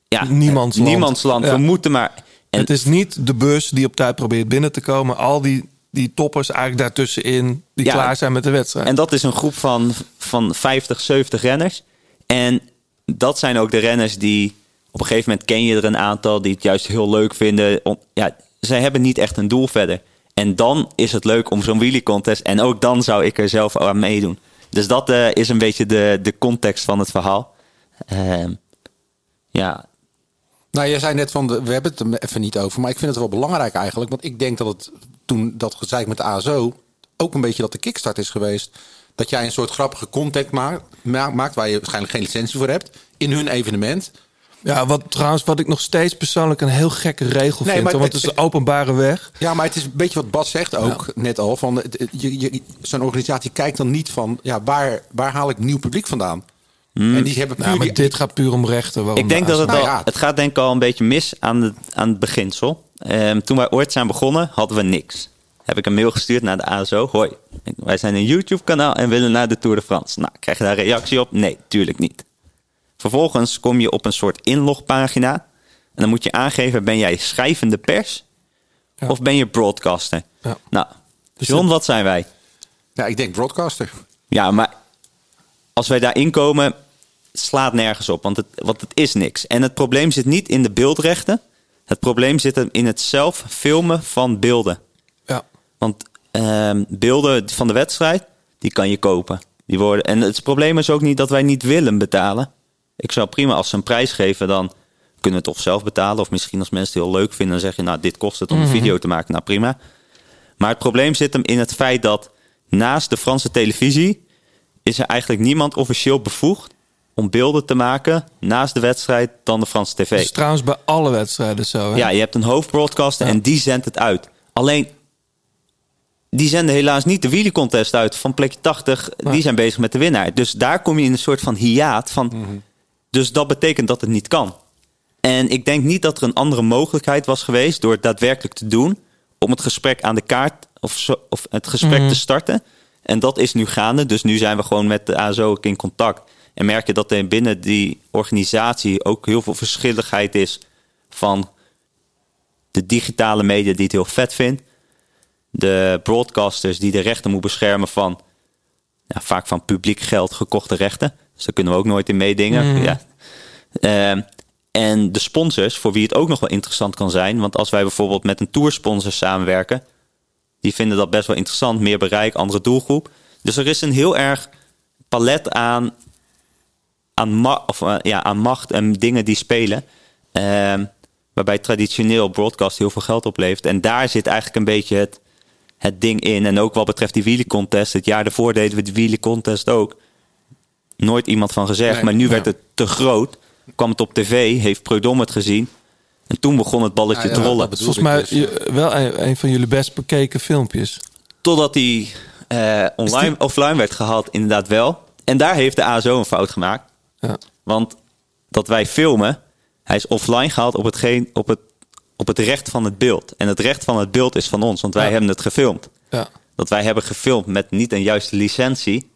I: ja,
C: Niemandsland.
I: niemandsland. We moeten maar. En
C: Het is niet de bus die op tijd probeert binnen te komen. Al die, die toppers eigenlijk daartussenin die
I: Ja.
C: klaar zijn met de wedstrijd.
I: En dat is een groep van, van 50, 70 renners. En dat zijn ook de renners die... Op een gegeven moment ken je er een aantal die het juist heel leuk vinden. Ja, zij hebben niet echt een doel verder. En dan is het leuk om zo'n wheelie contest. En ook dan zou ik er zelf aan meedoen. Dus dat eh, is een beetje de, de context van het verhaal. Ehm, ja,
D: Nou, jij zei net van, de, we hebben het er even niet over, maar ik vind het wel belangrijk eigenlijk. Want ik denk dat het toen dat gezeik met de ASO ook een beetje dat de kickstart is geweest. Dat jij een soort grappige content maakt, ma- maakt waar je waarschijnlijk geen licentie voor hebt, in hun evenement.
C: Ja, wat trouwens, wat ik nog steeds persoonlijk een heel gekke regel
D: Nee,
C: vind.
D: maar
C: want
D: het-
C: het is de openbare weg.
D: Ja, maar het is een beetje wat Bas zegt ook net al. Van, het- je, je, zo'n organisatie kijkt dan niet van, ja, waar, waar haal ik nieuw publiek vandaan? En die hebben puur
C: Ja, maar
D: die-
C: dit gaat puur om rechten. waarom
I: Ik denk
C: de
I: dat het al,
D: Nou
I: het gaat denk ik al een beetje mis aan, het aan het beginsel. Ehm, toen wij ooit zijn begonnen, hadden we niks. Heb ik een mail gestuurd naar de ASO. Hoi, wij zijn een YouTube-kanaal en willen naar de Tour de France. Nou, krijg je daar reactie op? Nee, tuurlijk niet. Vervolgens kom je op een soort inlogpagina. En dan moet je aangeven, ben jij schrijvende pers?
C: Ja.
I: Of ben je broadcaster?
C: Ja.
I: Nou, John, wat zijn wij?
D: Ja, ik denk broadcaster.
I: Ja, maar als wij daarin komen, slaat nergens op. Want het, want het is niks. En het probleem zit niet in de beeldrechten. Het probleem zit hem in het zelf filmen van beelden.
C: Ja.
I: Want ehm, beelden van de wedstrijd, die kan je kopen. Die worden, en het probleem is ook niet dat wij niet willen betalen. Ik zou prima als ze een prijs geven, dan kunnen we het of zelf betalen. Of misschien als mensen het heel leuk vinden, dan zeg je, nou, dit kost het om een video te maken. Nou, prima. Maar het probleem zit hem in het feit dat naast de Franse televisie is er eigenlijk niemand officieel bevoegd om beelden te maken naast de wedstrijd dan de Franse tv.
C: Dat is trouwens bij alle wedstrijden zo. Hè?
I: Ja, je hebt een hoofdbroadcaster en die zendt het uit. Alleen, die zenden helaas niet de wheelie contest uit van plekje 80. Die zijn bezig met de winnaar. Dus daar kom je in een soort van hiaat van. Dus dat betekent dat het niet kan. En ik denk niet dat er een andere mogelijkheid was geweest door het daadwerkelijk te doen. Om het gesprek aan de kaart of, zo, of het gesprek
C: Mhm.
I: te starten. En dat is nu gaande. Dus nu zijn we gewoon met de ASO in contact. En merk je dat er binnen die organisatie ook heel veel verschilligheid is van de digitale media die het heel vet vindt. De broadcasters die de rechten moeten beschermen van ja, vaak van publiek geld gekochte rechten. Dus daar kunnen we ook nooit in meedingen.
C: Mhm.
I: Ja. Ehm, en de sponsors, voor wie het ook nog wel interessant kan zijn. Want als wij bijvoorbeeld met een toursponsor samenwerken, die vinden dat best wel interessant. Meer bereik, andere doelgroep. Dus er is een heel erg palet aan, aan, ma- of, eh, ja, aan macht en dingen die spelen. Ehm, waarbij traditioneel broadcast heel veel geld oplevert. En daar zit eigenlijk een beetje het, het ding in. En ook wat betreft die wheelie contest. Het jaar daarvoor deden we de wheelie contest ook. Nooit iemand van gezegd.
D: Nee,
I: maar nu
D: ja.
I: werd het te groot. Kwam het op tv, heeft Preudom het gezien. En toen begon het balletje
D: Ja,
I: te rollen.
C: Volgens mij
D: dus,
C: je- wel een, een van jullie best bekeken filmpjes.
I: Totdat die eh, online, offline werd gehaald, inderdaad wel. En daar heeft de ASO een fout gemaakt.
C: Ja.
I: Want dat wij filmen, hij is offline gehaald op het, geen, op, het, op het recht van het beeld. En het recht van het beeld is van ons, want wij
C: Ja.
I: hebben het gefilmd.
C: Ja,
I: Dat wij hebben gefilmd met niet een juiste licentie,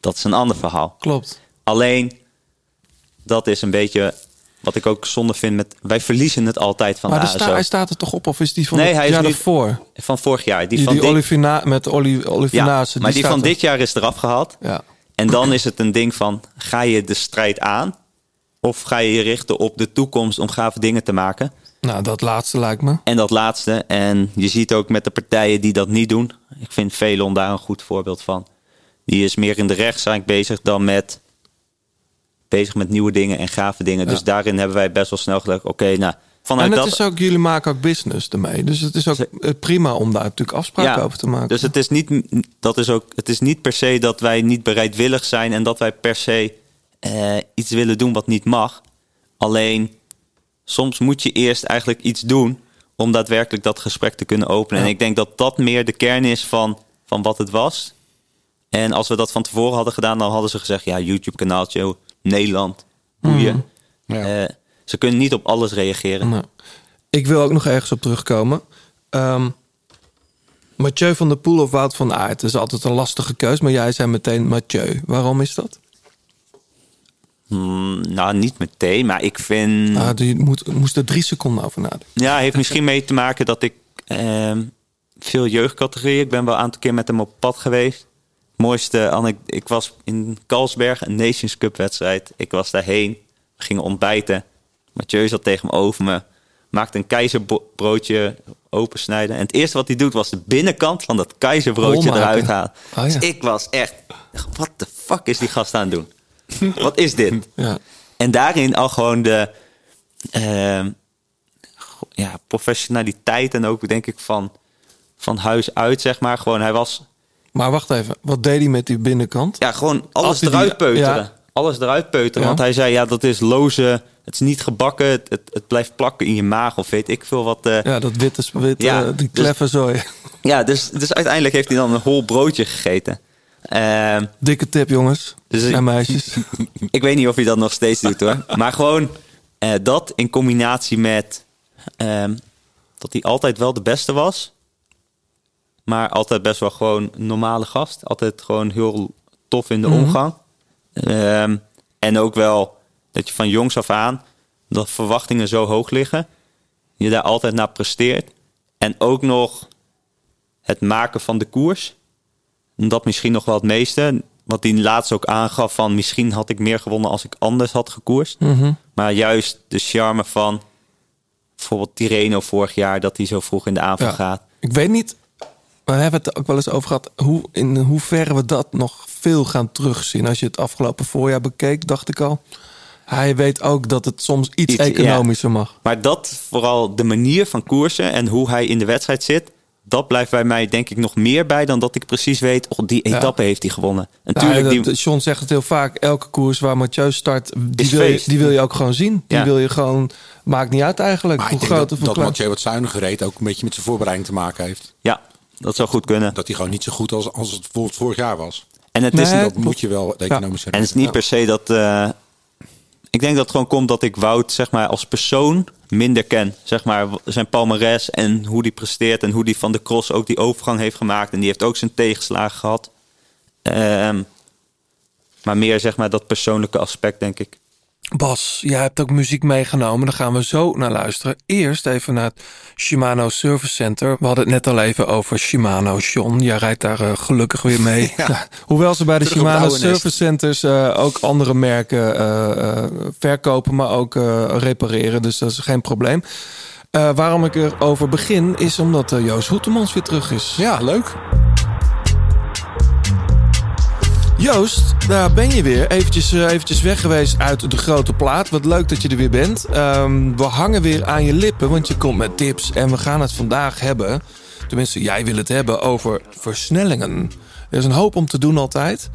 I: dat is een ander verhaal.
C: klopt.
I: Alleen, dat is een beetje wat ik ook zonde vind met... Wij verliezen het altijd van
C: maar
I: de
C: sta- hij staat er toch op? Of is die van
I: Nee, hij is
C: jaar?
I: Van vorig jaar. Die,
C: Die,
I: van
C: die
I: dit-
C: Olivina, met Oli,
I: ja, maar die van
C: er.
I: dit jaar is eraf gehaald.
C: Ja.
I: En dan is het een ding van, ga je de strijd aan? Of ga je je richten op de toekomst om gave dingen te maken?
C: Nou, dat laatste lijkt me.
I: En dat laatste, en je ziet ook met de partijen die dat niet doen. Ik vind Velon daar een goed voorbeeld van. Die is meer in de rechtszaak bezig dan met, bezig met nieuwe dingen en gave dingen. Dus daarin hebben wij best wel snel gedacht, oké, nou, vanuit
C: en het
I: dat...
C: is ook, jullie maken ook business ermee. Dus het is ook prima om daar natuurlijk afspraken over te maken.
I: Dus het is, niet, dat is ook, het is niet per se dat wij niet bereidwillig zijn en dat wij per se eh, iets willen doen wat niet mag. Alleen soms moet je eerst eigenlijk iets doen om daadwerkelijk dat gesprek te kunnen openen.
C: Ja.
I: En ik denk dat dat meer de kern is van, van wat het was. En als we dat van tevoren hadden gedaan, dan hadden ze gezegd: ja, YouTube-kanaaltje, Nederland, boeien.
D: Ja.
I: Eh, ze kunnen niet op alles reageren.
C: Nou, ik wil ook nog ergens op terugkomen. Ehm Mathieu van der Poel of Wout van Aert. Dat is altijd een lastige keus. Maar jij zei meteen Mathieu. Waarom is dat?
I: Hmm, nou, niet meteen, maar ik vind.
C: Ah, je moet, moest er drie seconden over nadenken.
I: Ja, heeft misschien mee te maken dat ik ehm, veel jeugdcategorieën. Ik ben wel een aantal keer met hem op pad geweest. Mooiste ik was in Kalsberg, een Nations Cup wedstrijd. Ik was daarheen, we gingen ontbijten. Mathieu zat tegen me over me. maakt een keizerbroodje opensnijden. En het eerste wat hij doet was de binnenkant van dat keizerbroodje eruit halen.
C: Oh, ja.
I: Dus ik was echt, wat de fuck is die gast aan het doen? wat is dit?
C: Ja.
I: En daarin al gewoon de go- ja, professionaliteit en ook denk ik van, van huis uit, zeg maar. Gewoon, hij was
C: Maar wacht even, wat deed hij met die binnenkant?
I: ja, gewoon alles
C: hij die-
I: eruit peuteren.
C: ja.
I: Alles eruit peuteren. Want hij zei, ja, dat is loze. Het is niet gebakken. Het, het, het blijft plakken in je maag of weet ik veel wat. eh.
C: Ja, dat witte, witte
I: Ja,
C: die
I: dus-
C: kleffe zooi.
I: Ja, dus, dus uiteindelijk heeft hij dan een hol broodje gegeten. Ehm,
C: Dikke tip, jongens
I: Dus-
C: en meisjes.
I: ik weet niet of hij dat nog steeds doet hoor. Maar gewoon eh, dat in combinatie met ehm, dat hij altijd wel de beste was. Maar altijd best wel gewoon een normale gast. Altijd gewoon heel tof in de
C: Mhm.
I: omgang. Ehm, en ook wel dat je van jongs af aan dat verwachtingen zo hoog liggen. Je daar altijd naar presteert. En ook nog het maken van de koers. Dat misschien nog wel het meeste. Wat hij laatst ook aangaf van misschien had ik meer gewonnen als ik anders had gekoerst.
C: Mhm.
I: Maar juist de charme van bijvoorbeeld Tireno vorig jaar dat hij zo vroeg in de avond
C: Ja.
I: gaat.
C: Ik weet niet, we hebben het ook wel eens over gehad, hoe, in hoeverre we dat nog veel gaan terugzien. Als je het afgelopen voorjaar bekeek, dacht ik al. Hij weet ook dat het soms iets,
I: Iets,
C: economischer mag.
I: Maar dat vooral de manier van koersen en hoe hij in de wedstrijd zit. Dat blijft bij mij denk ik nog meer bij dan dat ik precies weet. Oh, die
C: Ja.
I: etappe heeft hij gewonnen. En
C: Ja,
I: tuurlijk,
C: dat-
I: die,
C: John zegt het heel vaak. Elke koers waar Mathieu start, die wil, je, die wil je ook gewoon zien. Die
I: Ja.
C: wil je gewoon... Maakt niet uit eigenlijk.
D: Maar
C: hoe
D: ik denk
C: groot
D: dat,
C: of
D: dat. Mathieu wat zuiniger reed ook een beetje met zijn voorbereiding te maken heeft.
I: ja, dat zou goed kunnen.
D: Dat hij gewoon niet zo goed als, als het bijvoorbeeld vorig jaar was.
I: En het
C: Nee,
I: is,
D: Dat moet je wel de economische
I: En het is niet per se dat. eh, ik denk dat het gewoon komt dat ik Wout, zeg maar, als persoon minder ken. Zeg maar, zijn palmares en hoe die presteert. En hoe die van de cross ook die overgang heeft gemaakt. En die heeft ook zijn tegenslagen gehad. Ehm, maar meer, zeg maar, dat persoonlijke aspect, denk ik.
C: Bas, jij hebt ook muziek meegenomen. Daar gaan we zo naar luisteren. Eerst even naar het Shimano Service Center. We hadden het net al even over Shimano. John, jij rijdt daar eh, gelukkig weer mee. Hoewel ze bij de
D: Terug
C: Shimano. Service Centers eh, ook andere merken eh, verkopen, maar ook repareren. Dus dat is geen probleem. Waarom ik erover begin, is omdat Joost Hoetemans weer terug is.
D: Ja, leuk.
C: Joost, daar ben je weer. Eventjes, eh, eventjes weg geweest uit de grote plaat. Wat leuk dat je er weer bent. Ehm, we hangen weer aan je lippen, want je komt met tips. En we gaan het vandaag hebben, tenminste jij wil het hebben, over versnellingen. Er is een hoop om te doen altijd.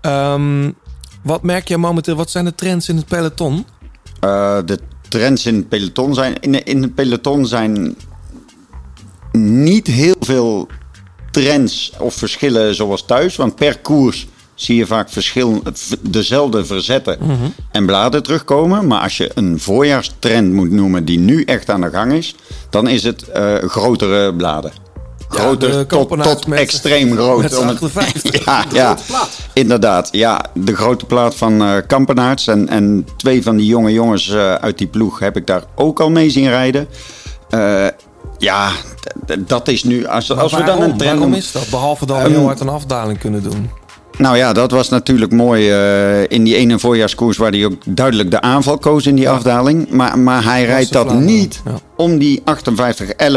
C: Ehm, wat merk jij momenteel? Wat zijn de trends in het peloton?
L: Eh, de trends in het peloton zijn. In, in het peloton zijn niet heel veel trends of verschillen zoals thuis. Want per koers zie je vaak verschil, dezelfde verzetten en bladen terugkomen. Maar als je een voorjaarstrend moet noemen die nu echt aan de gang is, dan is het eh, grotere bladen. Groter tot, tot
C: met-
L: extreem groot.
C: met z'n
L: Om het-
C: 58.
L: ja, ja inderdaad. Ja, de grote plaat van Kampenaerts. En, en twee van die jonge jongens eh, uit die ploeg heb ik daar ook al mee zien rijden. Ja, dat is nu... Als, als we dan een trend
C: waarom is dat? Behalve dan
L: Ehm,
C: heel hard een afdaling kunnen doen.
L: Nou ja, dat was natuurlijk mooi eh, in die ene voorjaarskoers waar hij ook duidelijk de aanval koos in die afdaling. Maar, maar hij rijdt dat niet
C: ja.
L: om die 58-11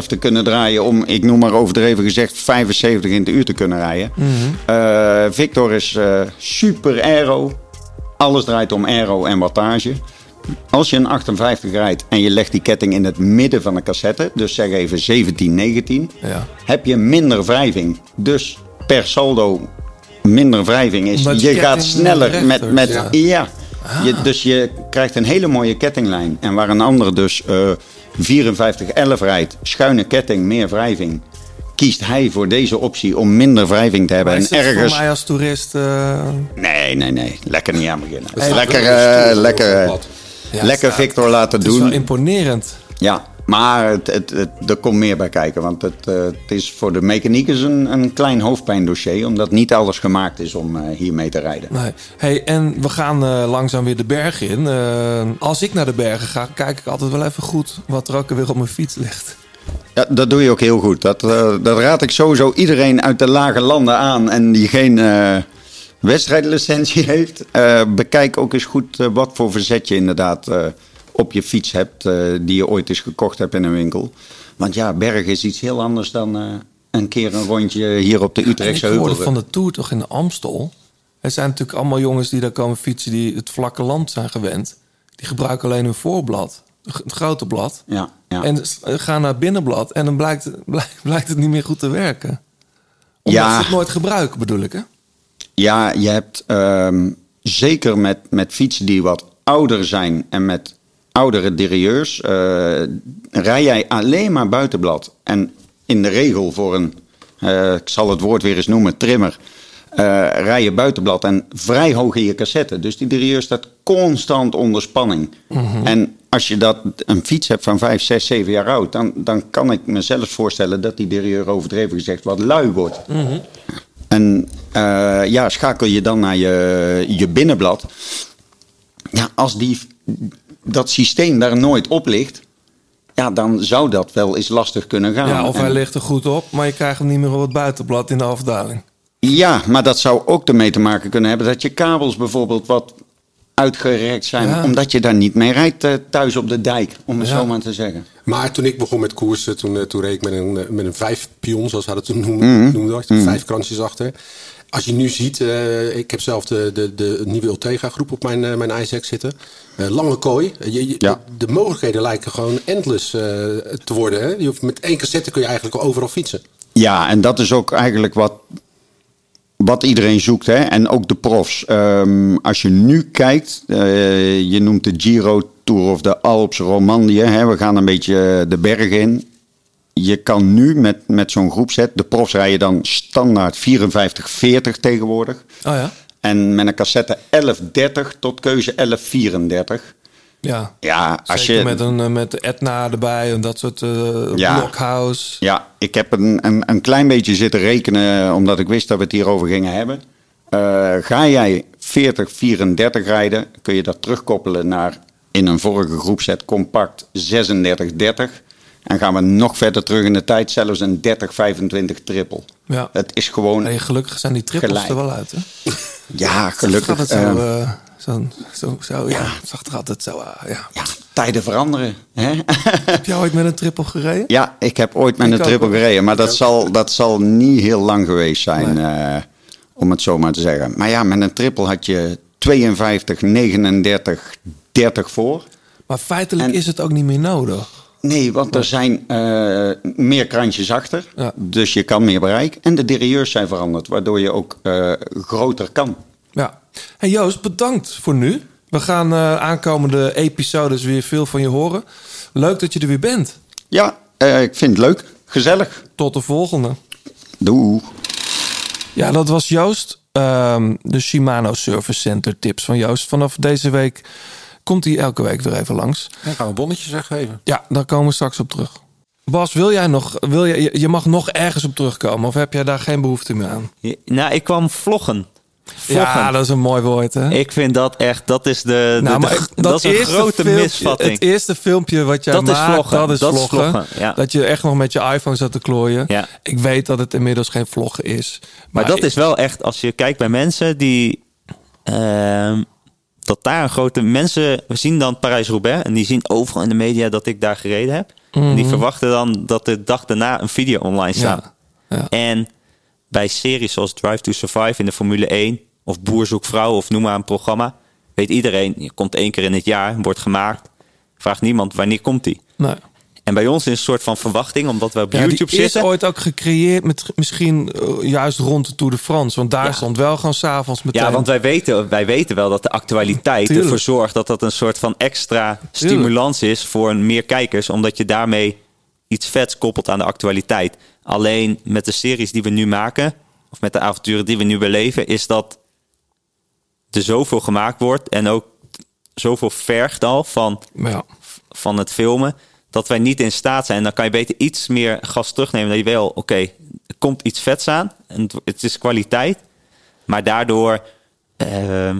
L: te kunnen draaien. Om, ik noem maar overdreven gezegd, 75 in het uur te kunnen rijden.
C: Mhm.
L: Eh, Victor is eh, super aero. Alles draait om aero en wattage. Als je een 58 rijdt en je legt die ketting in het midden van de cassette, dus zeg even 17, 19,
C: Ja.
L: heb je minder wrijving. Dus per saldo minder wrijving is.
C: Omdat
L: je gaat sneller met. met
C: ja.
L: ja. Je, dus je krijgt een hele mooie kettinglijn. En waar een ander dus eh 54-11 rijdt, schuine ketting, meer wrijving. Kiest hij voor deze optie om minder wrijving te hebben. En ergens.
C: voor mij als toerist... eh,
L: Nee, nee, nee. Lekker niet aan beginnen.
C: Hey,
L: lekker,
D: stoer,
L: lekker.
C: Ja,
L: lekker Victor laten
C: Het is
L: doen.
C: imponerend.
L: Ja, maar het, het, het- er komt meer bij kijken. Want het, eh, het is voor de mechaniekers een, een klein hoofdpijndossier. Omdat niet alles gemaakt is om eh, hiermee te rijden.
C: Nee. Hey, en we gaan eh, langzaam weer de bergen in. Als ik naar de bergen ga, kijk ik altijd wel even goed wat er ook weer op mijn fiets ligt.
L: Ja, dat doe je ook heel goed. Dat, dat raad ik sowieso iedereen uit de lage landen aan. En die geen wedstrijdlicentie heeft. Bekijk ook eens goed wat voor verzet je inderdaad op je fiets hebt eh, die je ooit eens gekocht hebt in een winkel. Want ja, bergen is iets heel anders dan eh, een keer een rondje hier op de Utrechtse
C: ik hoorde
L: heuvel.
C: van de Tour toch in de Amstel. Er zijn natuurlijk allemaal jongens die daar komen fietsen... die het vlakke land zijn gewend. Die gebruiken alleen hun voorblad. Het grote blad.
L: Ja, ja.
C: En gaan naar het binnenblad. En dan blijkt, blijkt, blijkt het niet meer goed te werken. Omdat
L: Ja.
C: ze het nooit gebruiken, bedoel ik, hè?
L: Ja, je hebt ehm, zeker met, met fietsen die wat ouder zijn en met oudere derailleurs, eh, rij jij alleen maar buitenblad. En in de regel voor een, eh, ik zal het woord weer eens noemen, trimmer, eh, rij je buitenblad en vrij hoog in je cassette. Dus die derailleur staat constant onder spanning. En als je dat, een fiets hebt van 5, 6, 7 jaar oud, dan, dan kan ik me zelfs voorstellen dat die derailleur overdreven gezegd wat lui wordt. En eh, ja, schakel je dan naar je, je binnenblad. Ja, als die, dat systeem daar nooit op ligt, ja, dan zou dat wel eens lastig kunnen gaan.
C: Ja, of
L: En-
C: hij ligt er goed op, maar je krijgt hem niet meer op het buitenblad in de afdaling.
L: Ja, maar dat zou ook ermee te maken kunnen hebben dat je kabels bijvoorbeeld wat uitgerekt zijn.
C: Ja.
L: Omdat je daar niet mee rijdt eh, thuis op de dijk, om het
C: Ja.
L: zo maar te zeggen.
M: Maar toen ik begon met koersen, toen, eh, toen reed ik met een, eh, met een vijf pion, zoals hij dat toen noemde.
L: Mhm.
M: noemde dat,
L: Mhm.
M: Vijf kransjes achter. Als je nu ziet, eh, ik heb zelf de, de, de nieuwe Ultegra groep op mijn, eh, mijn zitten. Eh, lange kooi. Je, je-
L: Ja.
M: De mogelijkheden lijken gewoon endless te worden. Hè? Je hoeft, met één cassette kun je eigenlijk overal fietsen.
L: Ja, en dat is ook eigenlijk wat, wat iedereen zoekt. Hè? En ook de profs. Ehm, als je nu kijkt, je noemt de Giro Tour of de Alps Romandie. Hè? We gaan een beetje de bergen in. Je kan nu met, met zo'n groepset, de profs rijden dan standaard 54-40 tegenwoordig.
C: Oh ja?
L: En met een cassette 1130 tot keuze 1134.
C: Ja.
L: Ja, als
C: Zeker
L: je...
C: met, een, eh, met de Etna erbij en dat soort eh
L: Ja.
C: blockhouse.
L: Ja, ik heb een, een, een klein beetje zitten rekenen, omdat ik wist dat we het hierover gingen hebben. Eh, ga jij 40, 34 rijden, kun je dat terugkoppelen naar in een vorige groepset compact 36, 30. En gaan we nog verder terug in de tijd, zelfs een 30, 25 triple.
C: Ja.
L: Het is gewoon.
C: Nee, gelukkig zijn die trippels
L: Gelijk.
C: er wel uit, hè?
L: Ja, gelukkig.
C: Gaat het zo,
L: eh,
C: eh, zo, zo, zo, ja. Het zag er altijd zo, ah, ja.
L: ja, tijden veranderen. Hè?
C: Heb jij ooit met een trippel gereden?
L: Ja, ik heb ooit met
C: Ik
L: een triple
C: hoor.
L: gereden. Maar dat zal, dat zal niet heel lang geweest zijn. eh, om het zo maar te zeggen. Maar ja, met een triple had je 52, 39, 30 voor.
C: Maar feitelijk is het ook niet meer nodig.
L: Nee, want er zijn eh, meer krantjes achter.
C: Ja.
L: Dus je kan meer bereik. En de derailleurs zijn veranderd. Waardoor je ook eh, groter kan.
C: Ja. Hey Joost, bedankt voor nu. We gaan eh, aankomende episodes weer veel van je horen. Leuk dat je er weer bent.
L: Ja, ik vind het leuk. Gezellig.
C: Tot de volgende.
L: Doei.
C: Ja, dat was Joost. ehm, de Shimano Service Center tips van Joost. Vanaf deze week komt hij elke week weer even langs.
D: En gaan we bonnetjes weggeven.
C: Ja, daar komen we straks op terug. Bas, wil jij nog, wil jij, je- je mag nog ergens op terugkomen of heb jij daar geen behoefte meer aan?
I: Je- Nou, ik kwam vloggen. Vloggen.
C: Ja, dat is een mooi woord, hè?
I: Ik vind dat echt, dat is de, de-
C: Nou,
I: de-
C: maar ik-
I: dat, is een grote
C: filmpje-
I: misvatting.
C: Het eerste filmpje wat jij
I: Dat is vloggen.
C: dat is
I: Dat is
C: vloggen.
I: vloggen, ja.
C: Dat je echt nog met je iPhone zat te klooien.
I: Ja.
C: Ik weet dat het inmiddels geen vloggen is.
I: Maar dat is wel echt, als je kijkt bij mensen die. ehm, dat daar een grote. Mensen we zien dan Parijs-Roubaix. En die zien overal in de media dat ik daar gereden heb. En die
C: Mhm.
I: verwachten dan dat de dag daarna een video online staat. En bij series zoals Drive to Survive in de Formule 1. Of Boer zoekt vrouw of noem maar een programma. Weet iedereen, je komt één keer in het jaar, wordt gemaakt. Vraagt niemand wanneer komt die.
C: Nee.
I: En bij ons is een soort van verwachting, omdat we op
C: Ja,
I: YouTube
C: die is
I: zitten.
C: ooit ook gecreëerd met misschien eh, juist rond de Tour de France. Want daar stond wel gewoon s'avonds meteen.
I: Ja, want wij weten, wij weten wel dat de actualiteit
C: Tuurlijk.
I: ervoor zorgt dat dat een soort van extra stimulans is voor meer kijkers, omdat je daarmee iets vets koppelt aan de actualiteit. Alleen met de series die we nu maken, of met de avonturen die we nu beleven, is dat er zoveel gemaakt wordt en ook zoveel vergt al van,
C: Ja.
I: van het filmen, dat wij niet in staat zijn. Dan kan je beter iets meer gas terugnemen. Dat je wel, oké, er komt iets vets aan en het- is kwaliteit. Maar daardoor, ehm,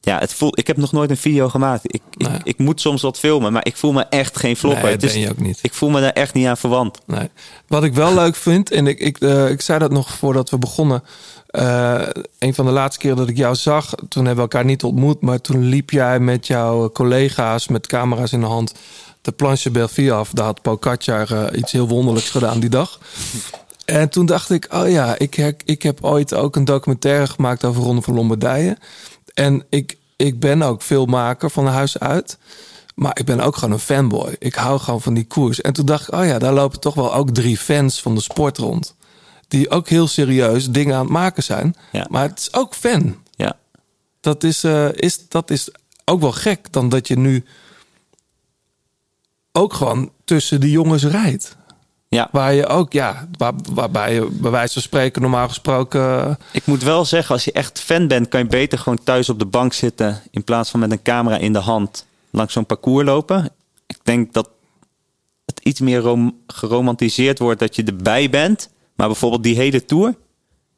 I: Ja, het ik heb nog nooit een video gemaakt. Ik, ik, ik moet soms wat filmen, maar ik voel me echt geen vlogger.
C: Nee,
I: Het
C: dat
I: is-
C: ben je ook niet.
I: Ik voel me daar echt niet aan verwant.
C: Nee. Wat ik wel leuk vind, en ik, ik, eh, ik zei dat nog voordat we begonnen. Eh, een van de laatste keren dat ik jou zag, toen hebben we elkaar niet ontmoet. Maar toen liep jij met jouw collega's met camera's in de hand de planche Bellevue af. Daar had Pocatjar eh, iets heel wonderlijks gedaan die dag. En toen dacht ik, oh ja, ik, her- ik heb ooit ook een documentaire gemaakt over Ronde van Lombardije. En ik, ik ben ook filmmaker van huis uit. Maar ik ben ook gewoon een fanboy. Ik hou gewoon van die koers. En toen dacht ik, oh ja, daar lopen toch wel ook drie fans van de sport rond. Die ook heel serieus dingen aan het maken zijn.
I: Ja.
C: Maar het is ook fan.
I: Ja.
C: Dat is, eh, is, dat is ook wel gek dan dat je nu ook gewoon tussen de jongens rijdt.
I: Ja.
C: Waar je ook, ja, waar, waarbij je bij wijze van spreken normaal gesproken.
I: Ik moet wel zeggen, als je echt fan bent, kan je beter gewoon thuis op de bank zitten. In plaats van met een camera in de hand langs zo'n parcours lopen. Ik denk dat het iets meer rom- geromantiseerd wordt dat je erbij bent. Maar bijvoorbeeld die hele tour.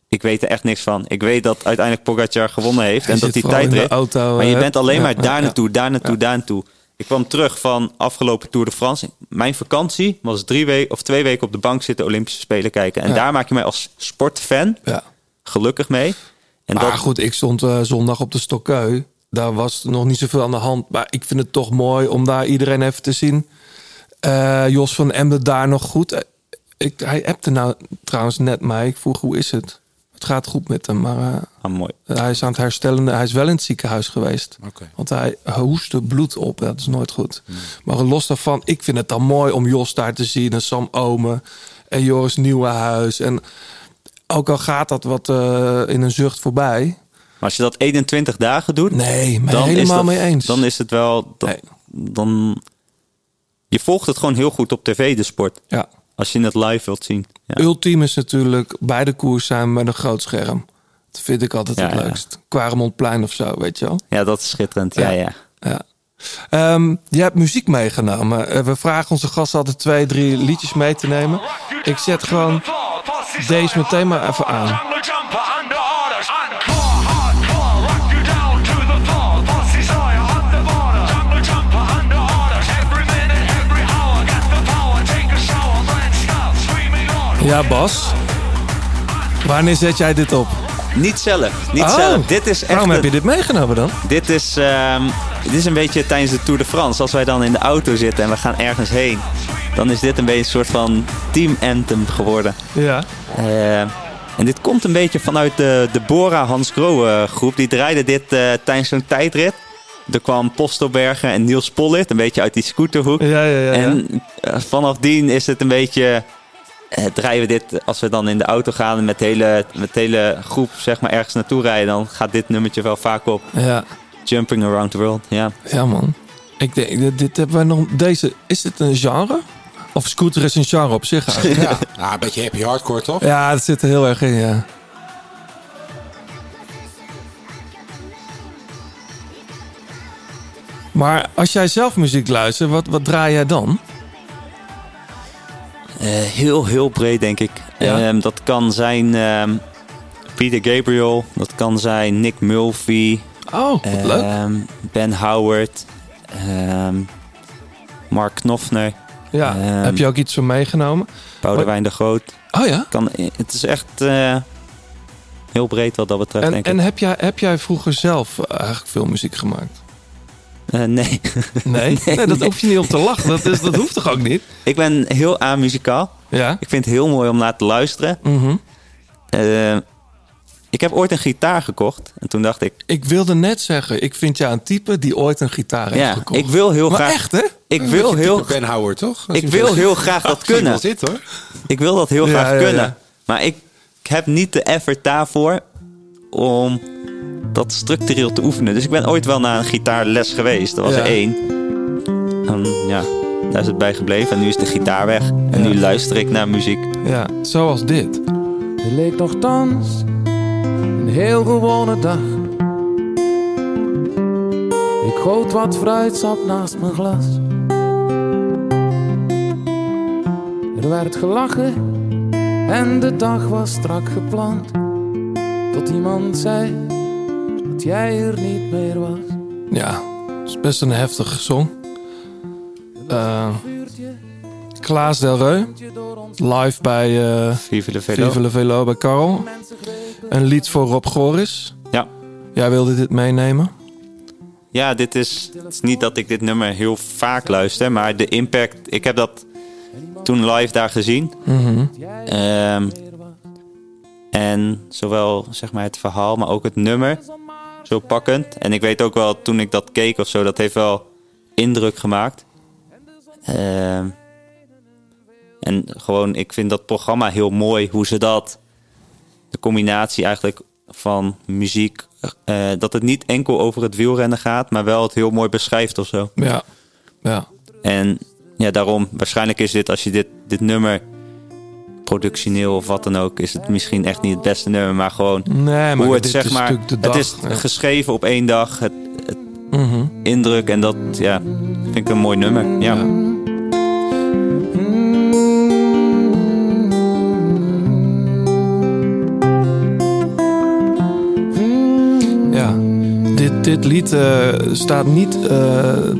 I: Ik weet er echt niks van. Ik weet dat uiteindelijk Pogacar gewonnen heeft.
C: Hij
I: en dat die
C: auto,
I: maar je
C: eh,
I: bent alleen
C: ja,
I: maar daar naartoe, daar naartoe, daar naartoe. Ik kwam terug van afgelopen Tour de France. Mijn vakantie was drie weken of twee weken op de bank zitten Olympische Spelen kijken. En
C: Ja.
I: daar maak je mij als sportfan
C: Ja.
I: gelukkig mee. En
C: maar
I: dat,
C: goed, ik stond eh, zondag op de Stokkeu. Daar was nog niet zoveel aan de hand. Maar ik vind het toch mooi om daar iedereen even te zien. Eh, Jos van Emden daar nog goed. Eh, Ik, hij appte nou trouwens net mij. Ik vroeg hoe is het? Het gaat goed met hem, maar eh,
I: ah, mooi.
C: hij is aan het herstellen. Hij is wel in het ziekenhuis geweest. Want hij hoestte bloed op. Dat is nooit goed.
I: Hmm.
C: Maar los daarvan, ik vind het dan mooi om Jos daar te zien. En Sam Omen. En Joris Nieuwenhuis. En ook al gaat dat wat eh, in een zucht voorbij.
I: Maar als je dat 21 dagen doet,
C: Nee,
I: dan is
C: helemaal
I: dat,
C: mee eens.
I: Dan is het wel. Dan, dan, je volgt het gewoon heel goed op tv, de sport.
C: Ja.
I: Als je het live wilt zien. Ja.
C: Ultiem is natuurlijk bij de koers zijn met een groot scherm. Dat vind ik altijd
I: Ja,
C: het
I: ja.
C: leukst. Quaremontplein of zo, weet je wel.
I: ja, dat is schitterend. Ja, ja.
C: ja. Ehm, je hebt muziek meegenomen. Eh, We vragen onze gasten altijd twee, drie liedjes mee te nemen. Ik zet gewoon deze meteen maar even aan. Ja, Bas. Wanneer zet jij dit op?
I: Niet zelf. Niet
C: Oh,
I: zelf. Dit is echt.
C: Waarom heb je dit meegenomen dan?
I: Dit is, ehm, dit is een beetje tijdens de Tour de France. Als wij dan in de auto zitten en we gaan ergens heen. Dan is dit een beetje een soort van team anthem geworden.
C: Ja.
I: Eh, en dit komt een beetje vanuit de, de Bora Hans Grohe eh, groep. Die draaide dit eh, tijdens zo'n tijdrit. Er kwam Postelberger en Niels Pollitt, een beetje uit die scooterhoek.
C: Ja, ja, ja.
I: En eh, vanaf die is het een beetje... eh, draaien we dit, als we dan in de auto gaan en met de hele, met de hele groep zeg maar, ergens naartoe rijden... dan gaat dit nummertje wel vaak op.
C: ja.
I: Jumping Around the World, ja.
C: Ja, man. Ik denk, dit, dit hebben wij nog. Deze, is dit een genre? Of scooter is een genre op zich eigenlijk?
D: Ja, nou, een beetje happy hardcore toch?
C: ja, dat zit er heel erg in, ja. Maar als jij zelf muziek luistert, wat, wat draai jij dan?
I: Eh, heel, heel breed, denk ik.
C: Ja?
I: Ehm, dat kan zijn ehm, Peter Gabriel, dat kan zijn Nick Mulvey.
C: Oh, wat leuk.
I: ehm, Ben Howard, Mark Knopfler,
C: Ja, heb je ook iets van meegenomen?
I: Boudewijn de Groot.
C: Oh ja?
I: Kan, het is echt eh, heel breed wat dat betreft,
C: En,
I: denk
C: en
I: ik.
C: heb, jij, heb jij vroeger zelf eh, eigenlijk veel muziek gemaakt?
I: Eh, nee.
C: Nee? nee, dat hoef je niet om te lachen. Dat, is, dat hoeft toch ook niet?
I: ik ben heel amuzikaal.
C: Ja.
I: Ik vind het heel mooi om naar te luisteren.
C: Mhm.
I: Eh, ik heb ooit een gitaar gekocht. En toen dacht ik,
C: Ik wilde net zeggen, ik vind jou een type die ooit een gitaar heeft
I: ja,
C: gekocht.
I: ik wil heel
C: maar
I: graag...
C: echt, hè?
I: Ik wil heel,
D: Ben Howard toch? Als
I: ik wil heel graag dat kunnen.
D: dit hoor.
I: Ik wil dat heel
C: Ja,
I: graag
C: ja,
I: kunnen.
C: ja.
I: Maar ik heb niet de effort daarvoor om dat structureel te oefenen. Dus ik ben ooit wel naar een gitaarles geweest. Er was
C: Ja.
I: er één. En ja, daar is het bij gebleven. En nu is de gitaar weg. En nu luister ik naar muziek.
C: Ja, zoals dit.
J: Het leek nogthans een heel gewone dag. Ik goot wat fruitsap naast mijn glas. Er werd gelachen en de dag was strak gepland. Tot iemand zei dat jij er niet meer was.
C: Ja, het is best een heftige song. Eh Klaas Del Reu, live bij eh
I: Vive le Velo.
C: Vive le Velo bij Carl. Een lied voor Rob Goris.
I: Ja.
C: Jij wilde dit meenemen?
I: Ja, dit is, het is niet dat ik dit nummer heel vaak luister, maar de impact. Ik heb dat toen live daar gezien.
C: Mhm.
I: Ehm, en zowel zeg maar het verhaal, maar ook het nummer. Zo pakkend. En ik weet ook wel, toen ik dat keek of zo, dat heeft wel indruk gemaakt. Ehm, en gewoon, ik vind dat programma heel mooi, hoe ze dat, de combinatie eigenlijk van muziek, eh, dat het niet enkel over het wielrennen gaat, maar wel het heel mooi beschrijft of zo.
C: Ja. Ja.
I: En ja, daarom, waarschijnlijk is dit, als je dit, dit nummer productioneel of wat dan ook, is het misschien echt niet het beste nummer, maar gewoon
C: Nee, maar
I: hoe het zeg maar, het is
C: ja.
I: geschreven op één dag, het, het
C: Mhm.
I: indruk en dat, ja, vind ik een mooi nummer. Ja.
C: Ja, dit, lied eh, staat niet, eh, eh,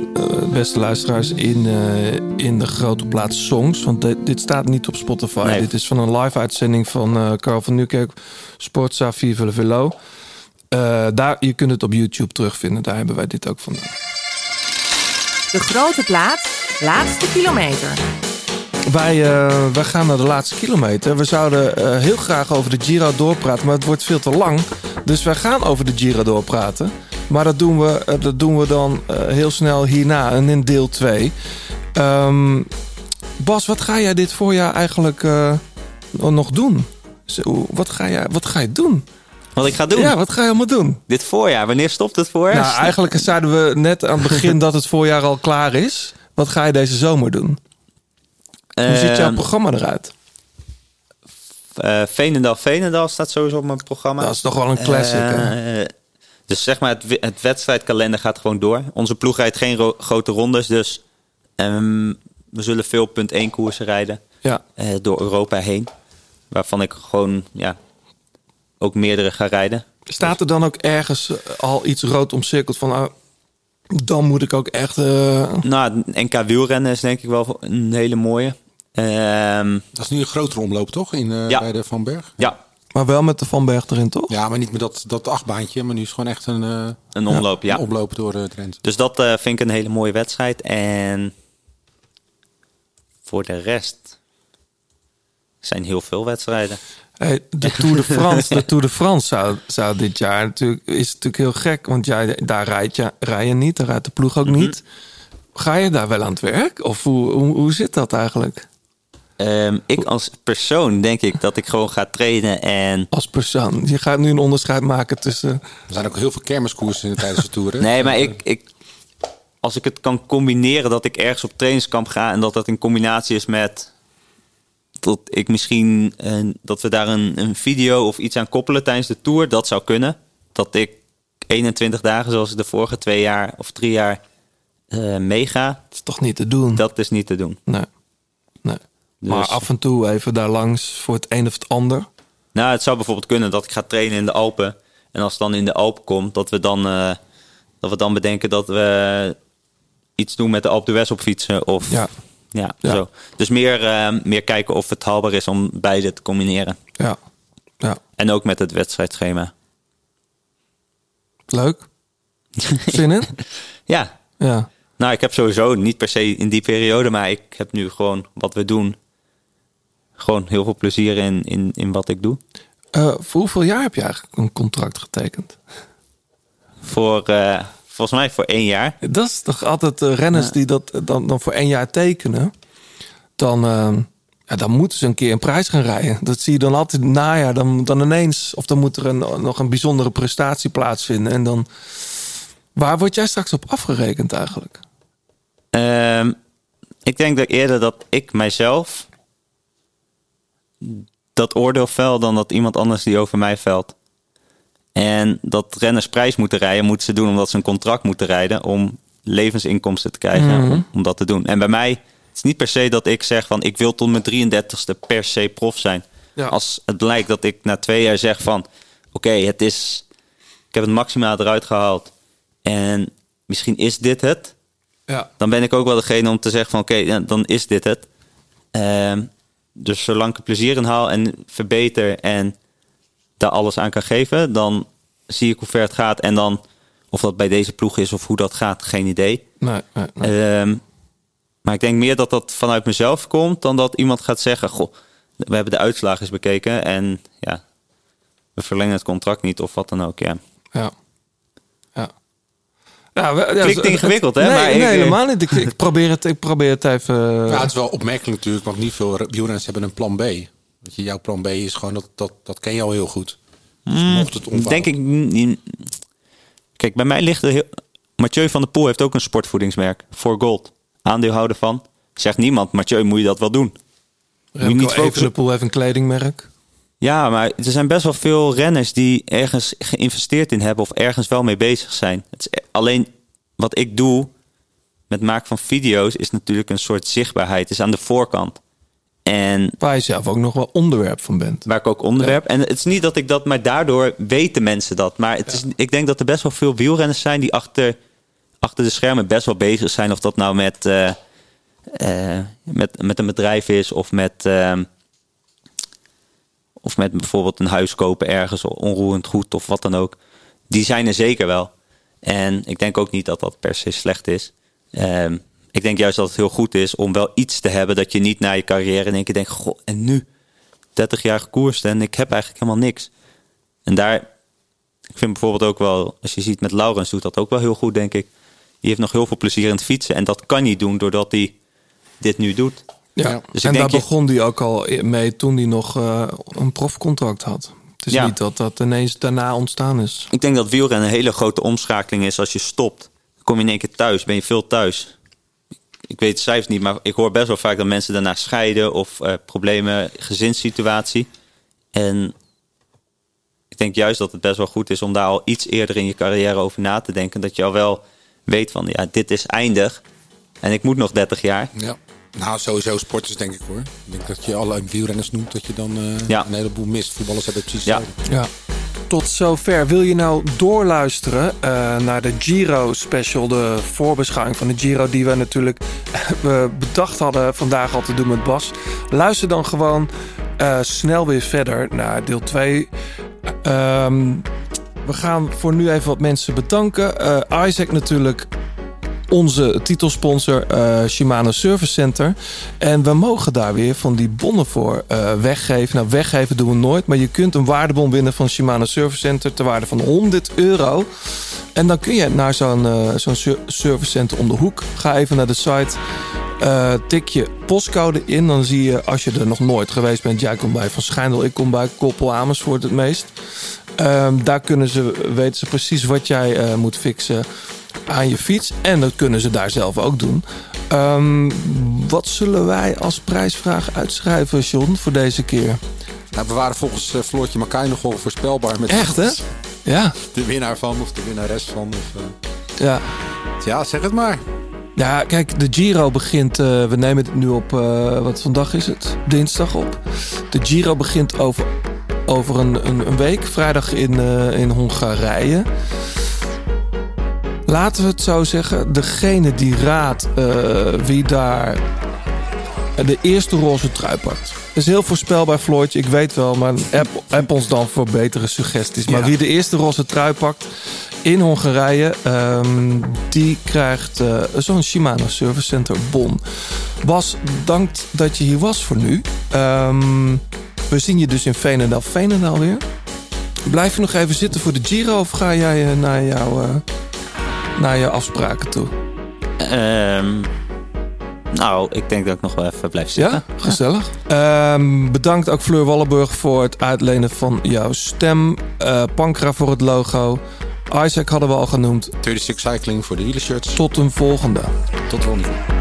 C: beste luisteraars, in, eh, in de grote plaats songs. Want dit, dit staat niet op Spotify.
I: Nee.
C: Dit is van een live uitzending van eh Carl van Nieuwkerk, Sportza Vive le Velo. Eh, daar, je kunt het op YouTube terugvinden. Daar hebben wij dit ook vandaan.
K: De grote plaats, laatste kilometer.
C: Wij, eh, wij gaan naar de laatste kilometer. We zouden eh, heel graag over de Giro doorpraten, maar het wordt veel te lang. Dus wij gaan over de Giro doorpraten. Maar dat doen we, eh, dat doen we dan heel snel hierna en in deel 2. Bas, wat ga jij dit voorjaar eigenlijk nog doen? Zo, wat, ga jij, wat ga je doen?
I: Wat ik ga doen?
C: Ja, wat ga je allemaal doen?
I: Dit voorjaar, wanneer stopt het voorjaar?
C: Nou, eigenlijk zeiden we net aan het begin dat het voorjaar al klaar is. Wat ga je deze zomer doen? Hoe ziet jouw
I: Ehm,
C: programma eruit?
I: Eh, Veenendaal, Veenendaal staat sowieso op mijn programma.
C: Dat is toch wel een classic, hè?
I: Eh, dus zeg maar, het, het wedstrijdkalender gaat gewoon door. Onze ploeg rijdt geen ro- grote rondes, dus ehm, we zullen veel punt 1 koersen rijden.
C: Ja.
I: eh, door Europa heen. Waarvan ik gewoon, ja, ook meerdere ga rijden.
C: Staat er dan ook ergens al iets rood omcirkeld van... ah, dan moet ik ook echt... eh,
I: Nou, NK wielrennen is denk ik wel een hele mooie. Ehm,
M: Dat is nu een grotere omloop, toch? In, eh,
I: Ja.
M: Bij de Van Berg?
I: ja,
C: Maar wel met de Van Berg erin, toch?
M: Ja, maar niet met dat, dat achtbaantje. Maar nu is het gewoon echt een, eh,
I: een omloop, ja.
M: een omloop door uh, Drenthe.
I: Dus dat eh, vind ik een hele mooie wedstrijd. En voor de rest zijn heel veel wedstrijden.
C: Hey, de Tour de France, de Tour de France zou, zou dit jaar natuurlijk... is natuurlijk heel gek, want jij, daar rijd je, rij je niet. Daar rijdt de ploeg ook
I: Mhm.
C: niet. Ga je daar wel aan het werk? Of hoe, hoe, hoe zit dat eigenlijk?
I: Ehm, ik als persoon denk ik dat ik gewoon ga trainen en...
C: Als persoon. Je gaat nu een onderscheid maken tussen...
M: Er zijn ook heel veel kermiskoersen tijdens de Tour. hè?
I: Nee, maar ik, ik, als ik het kan combineren dat ik ergens op trainingskamp ga en dat dat in combinatie is met dat ik misschien dat we daar een, een video of iets aan koppelen tijdens de tour, dat zou kunnen. Dat ik 21 dagen, zoals ik de vorige twee jaar of drie jaar eh, meega.
C: Dat is toch niet te doen?
I: Dat is niet te doen.
C: Nee. Nee.
I: Dus-
C: Maar af en toe even daar langs voor het een of het ander.
I: Nou, het zou bijvoorbeeld kunnen dat ik ga trainen in de Alpen. En als het dan in de Alpen komt, dat we dan, eh, dat we dan bedenken dat we iets doen met de Alpe d'Huez op fietsen. Of,
C: Ja.
I: Ja,
C: Ja.
I: Zo. Dus meer, eh, meer kijken of het haalbaar is om beide te combineren.
C: Ja. ja.
I: En ook met het wedstrijdschema.
C: Leuk. Zin in?
I: Ja.
C: Ja.
I: Nou, ik heb sowieso niet per se in die periode, maar ik heb nu gewoon wat we doen. Gewoon heel veel plezier in, in, in wat ik doe.
C: Eh, voor hoeveel jaar heb je eigenlijk een contract getekend?
I: Voor, eh, volgens mij voor één jaar.
C: Dat is toch altijd eh, renners
I: Ja.
C: die dat dan, dan voor één jaar tekenen. Dan, eh, ja, dan moeten ze een keer een prijs gaan rijden. Dat zie je dan altijd najaar. Dan, dan ineens, of dan moet er een, nog een bijzondere prestatie plaatsvinden. En dan, waar word jij straks op afgerekend eigenlijk?
I: Ehm, ik denk dat eerder dat ik mijzelf dat oordeel vel dan dat iemand anders die over mij velt. En dat renners prijs moeten rijden, moeten ze doen omdat ze een contract moeten rijden om levensinkomsten te krijgen
C: Mhm.
I: om, om dat te doen. En bij mij het is niet per se dat ik zeg van ik wil tot mijn 33ste per se prof zijn.
C: Ja.
I: Als het blijkt dat ik na twee jaar zeg van oké, het is ik heb het maximaal eruit gehaald. En misschien is dit het.
C: Ja.
I: Dan ben ik ook wel degene om te zeggen van oké, dan is dit het. Ehm, dus zolang ik er plezier in haal en verbeter en daar alles aan kan geven, dan zie ik hoe ver het gaat. En dan of dat bij deze ploeg is of hoe dat gaat, geen idee.
C: Nee, nee, nee.
I: Ehm, maar ik denk meer dat dat vanuit mezelf komt dan dat iemand gaat zeggen: Goh, we hebben de uitslagen eens bekeken en ja, we verlengen het contract niet of wat dan ook. Ja.
C: Ja. Ja, we- ja,
I: Klinkt
C: zo-
I: ingewikkeld, hè?
C: Nee,
I: Maar ik-
C: helemaal niet. Ik, ik, probeer het, ik probeer het even...
M: Ja, het is wel opmerkelijk natuurlijk, want niet veel wielrenners hebben een plan B. Je, jouw plan B is gewoon, dat, dat, dat ken je al heel goed. Dus mocht het omvallen.
I: Denk ik. Kijk, bij mij ligt er heel. Mathieu van der Poel heeft ook een sportvoedingsmerk. For Gold. Aandeelhouder van. Zegt niemand, Mathieu, moet je dat wel doen? Moet je
C: Remco
I: niet focussen.
C: Evenepoel heeft een kledingmerk.
I: Ja, maar er zijn best wel veel renners die ergens geïnvesteerd in hebben of ergens wel mee bezig zijn. Het is e- alleen wat ik doe met maken van video's is natuurlijk een soort zichtbaarheid. is aan de voorkant. En
C: Waar je zelf ook nog wel onderwerp van bent.
I: Waar ik ook onderwerp. En het is niet dat ik dat, maar daardoor weten mensen dat. Maar het is, ik denk dat er best wel veel wielrenners zijn die achter, achter de schermen best wel bezig zijn. Of dat nou met, eh, eh, met, met een bedrijf is of met, ehm, of met bijvoorbeeld een huis kopen ergens, onroerend goed of wat dan ook. Die zijn er zeker wel. En ik denk ook niet dat dat per se slecht is. Ehm, ik denk juist dat het heel goed is om wel iets te hebben dat je niet na je carrière in één keer denkt: Goh, en nu? 30 jaar gekoerst en ik heb eigenlijk helemaal niks. En daar, ik vind bijvoorbeeld ook wel, als je ziet met Laurens doet dat ook wel heel goed, denk ik. Die heeft nog heel veel plezier in het fietsen. En dat kan niet doen doordat hij dit nu doet.
C: Ja,
I: Dus
C: en
I: ik
C: daar
I: je-
C: begon hij ook al mee toen hij nog eh, een profcontract had. Het is
I: Ja.
C: niet dat dat ineens daarna ontstaan is.
I: Ik denk dat wielrennen een hele grote omschakeling is als je stopt. Kom je in één keer thuis, ben je veel thuis. Ik weet de cijfers niet, maar ik hoor best wel vaak dat mensen daarna scheiden of eh, problemen, gezinssituatie. En ik denk juist dat het best wel goed is om daar al iets eerder in je carrière over na te denken. Dat je al wel weet van, ja, dit is eindig en ik moet nog 30 jaar.
M: Ja. Nou, sowieso sporters denk ik hoor. Ik denk dat je alle wielrenners noemt, dat je dan eh,
I: Ja.
M: een heleboel mist. Voetballers hebben het precies
I: Ja.
C: Ja. Tot zover. Wil je nou doorluisteren eh, naar de Giro special, de voorbeschouwing van de Giro, die we natuurlijk eh, bedacht hadden vandaag al te doen met Bas? Luister dan gewoon eh, snel weer verder naar deel 2. Ehm, we gaan voor nu even wat mensen bedanken. Eh, Isaac natuurlijk onze titelsponsor eh, Shimano Service Center. En we mogen daar weer van die bonnen voor eh, weggeven. Nou, weggeven doen we nooit. Maar je kunt een waardebon winnen van Shimano Service Center ter waarde van 100 euro. En dan kun je naar zo'n eh, zo'n ser- service center om de hoek. Ga even naar de site. tik je postcode in. Dan zie je, als je er nog nooit geweest bent. Jij komt bij Van Schijndel, ik kom bij Koppel Amersfoort het meest. Ehm, daar kunnen ze, weten ze precies wat jij moet fixen aan je fiets. En dat kunnen ze daar zelf ook doen. Ehm, wat zullen wij als prijsvraag uitschrijven, John, voor deze keer?
M: Nou, we waren volgens eh, Floortje Makai nogal voorspelbaar. Met
C: Echt, hè? Ja.
M: De winnaar van of de winnares van. Of, eh,
C: Ja.
M: Ja, zeg het maar.
C: Ja, kijk, de Giro begint. eh, we nemen het nu op. eh, wat vandaag is het? Dinsdag op. De Giro begint over, over een, een, een week. Vrijdag in, in Hongarije. Laten we het zo zeggen. Degene die raadt eh, wie daar de eerste roze trui pakt. Dat is heel voorspelbaar, Floortje. Ik weet wel, maar app, app ons dan voor betere suggesties. Maar
M: Ja.
C: wie de eerste roze trui pakt in Hongarije, ehm, die krijgt eh, zo'n Shimano Service Center bon. Bas, dank dat je hier was voor nu. Ehm, we zien je dus in Veenendaal. Veenendaal weer. Blijf je nog even zitten voor de Giro of ga jij eh, naar, jouw, naar je afspraken toe?
I: Ehm, nou, ik denk dat ik nog wel even blijf zitten.
C: Ja, gezellig. Ehm, bedankt ook Fleur Wallenburg voor het uitlenen van jouw stem. Eh Pankra voor het logo. Isaac hadden we al genoemd.
M: 36 Cycling voor de wielershirts.
C: Tot een volgende.
M: Tot volgende.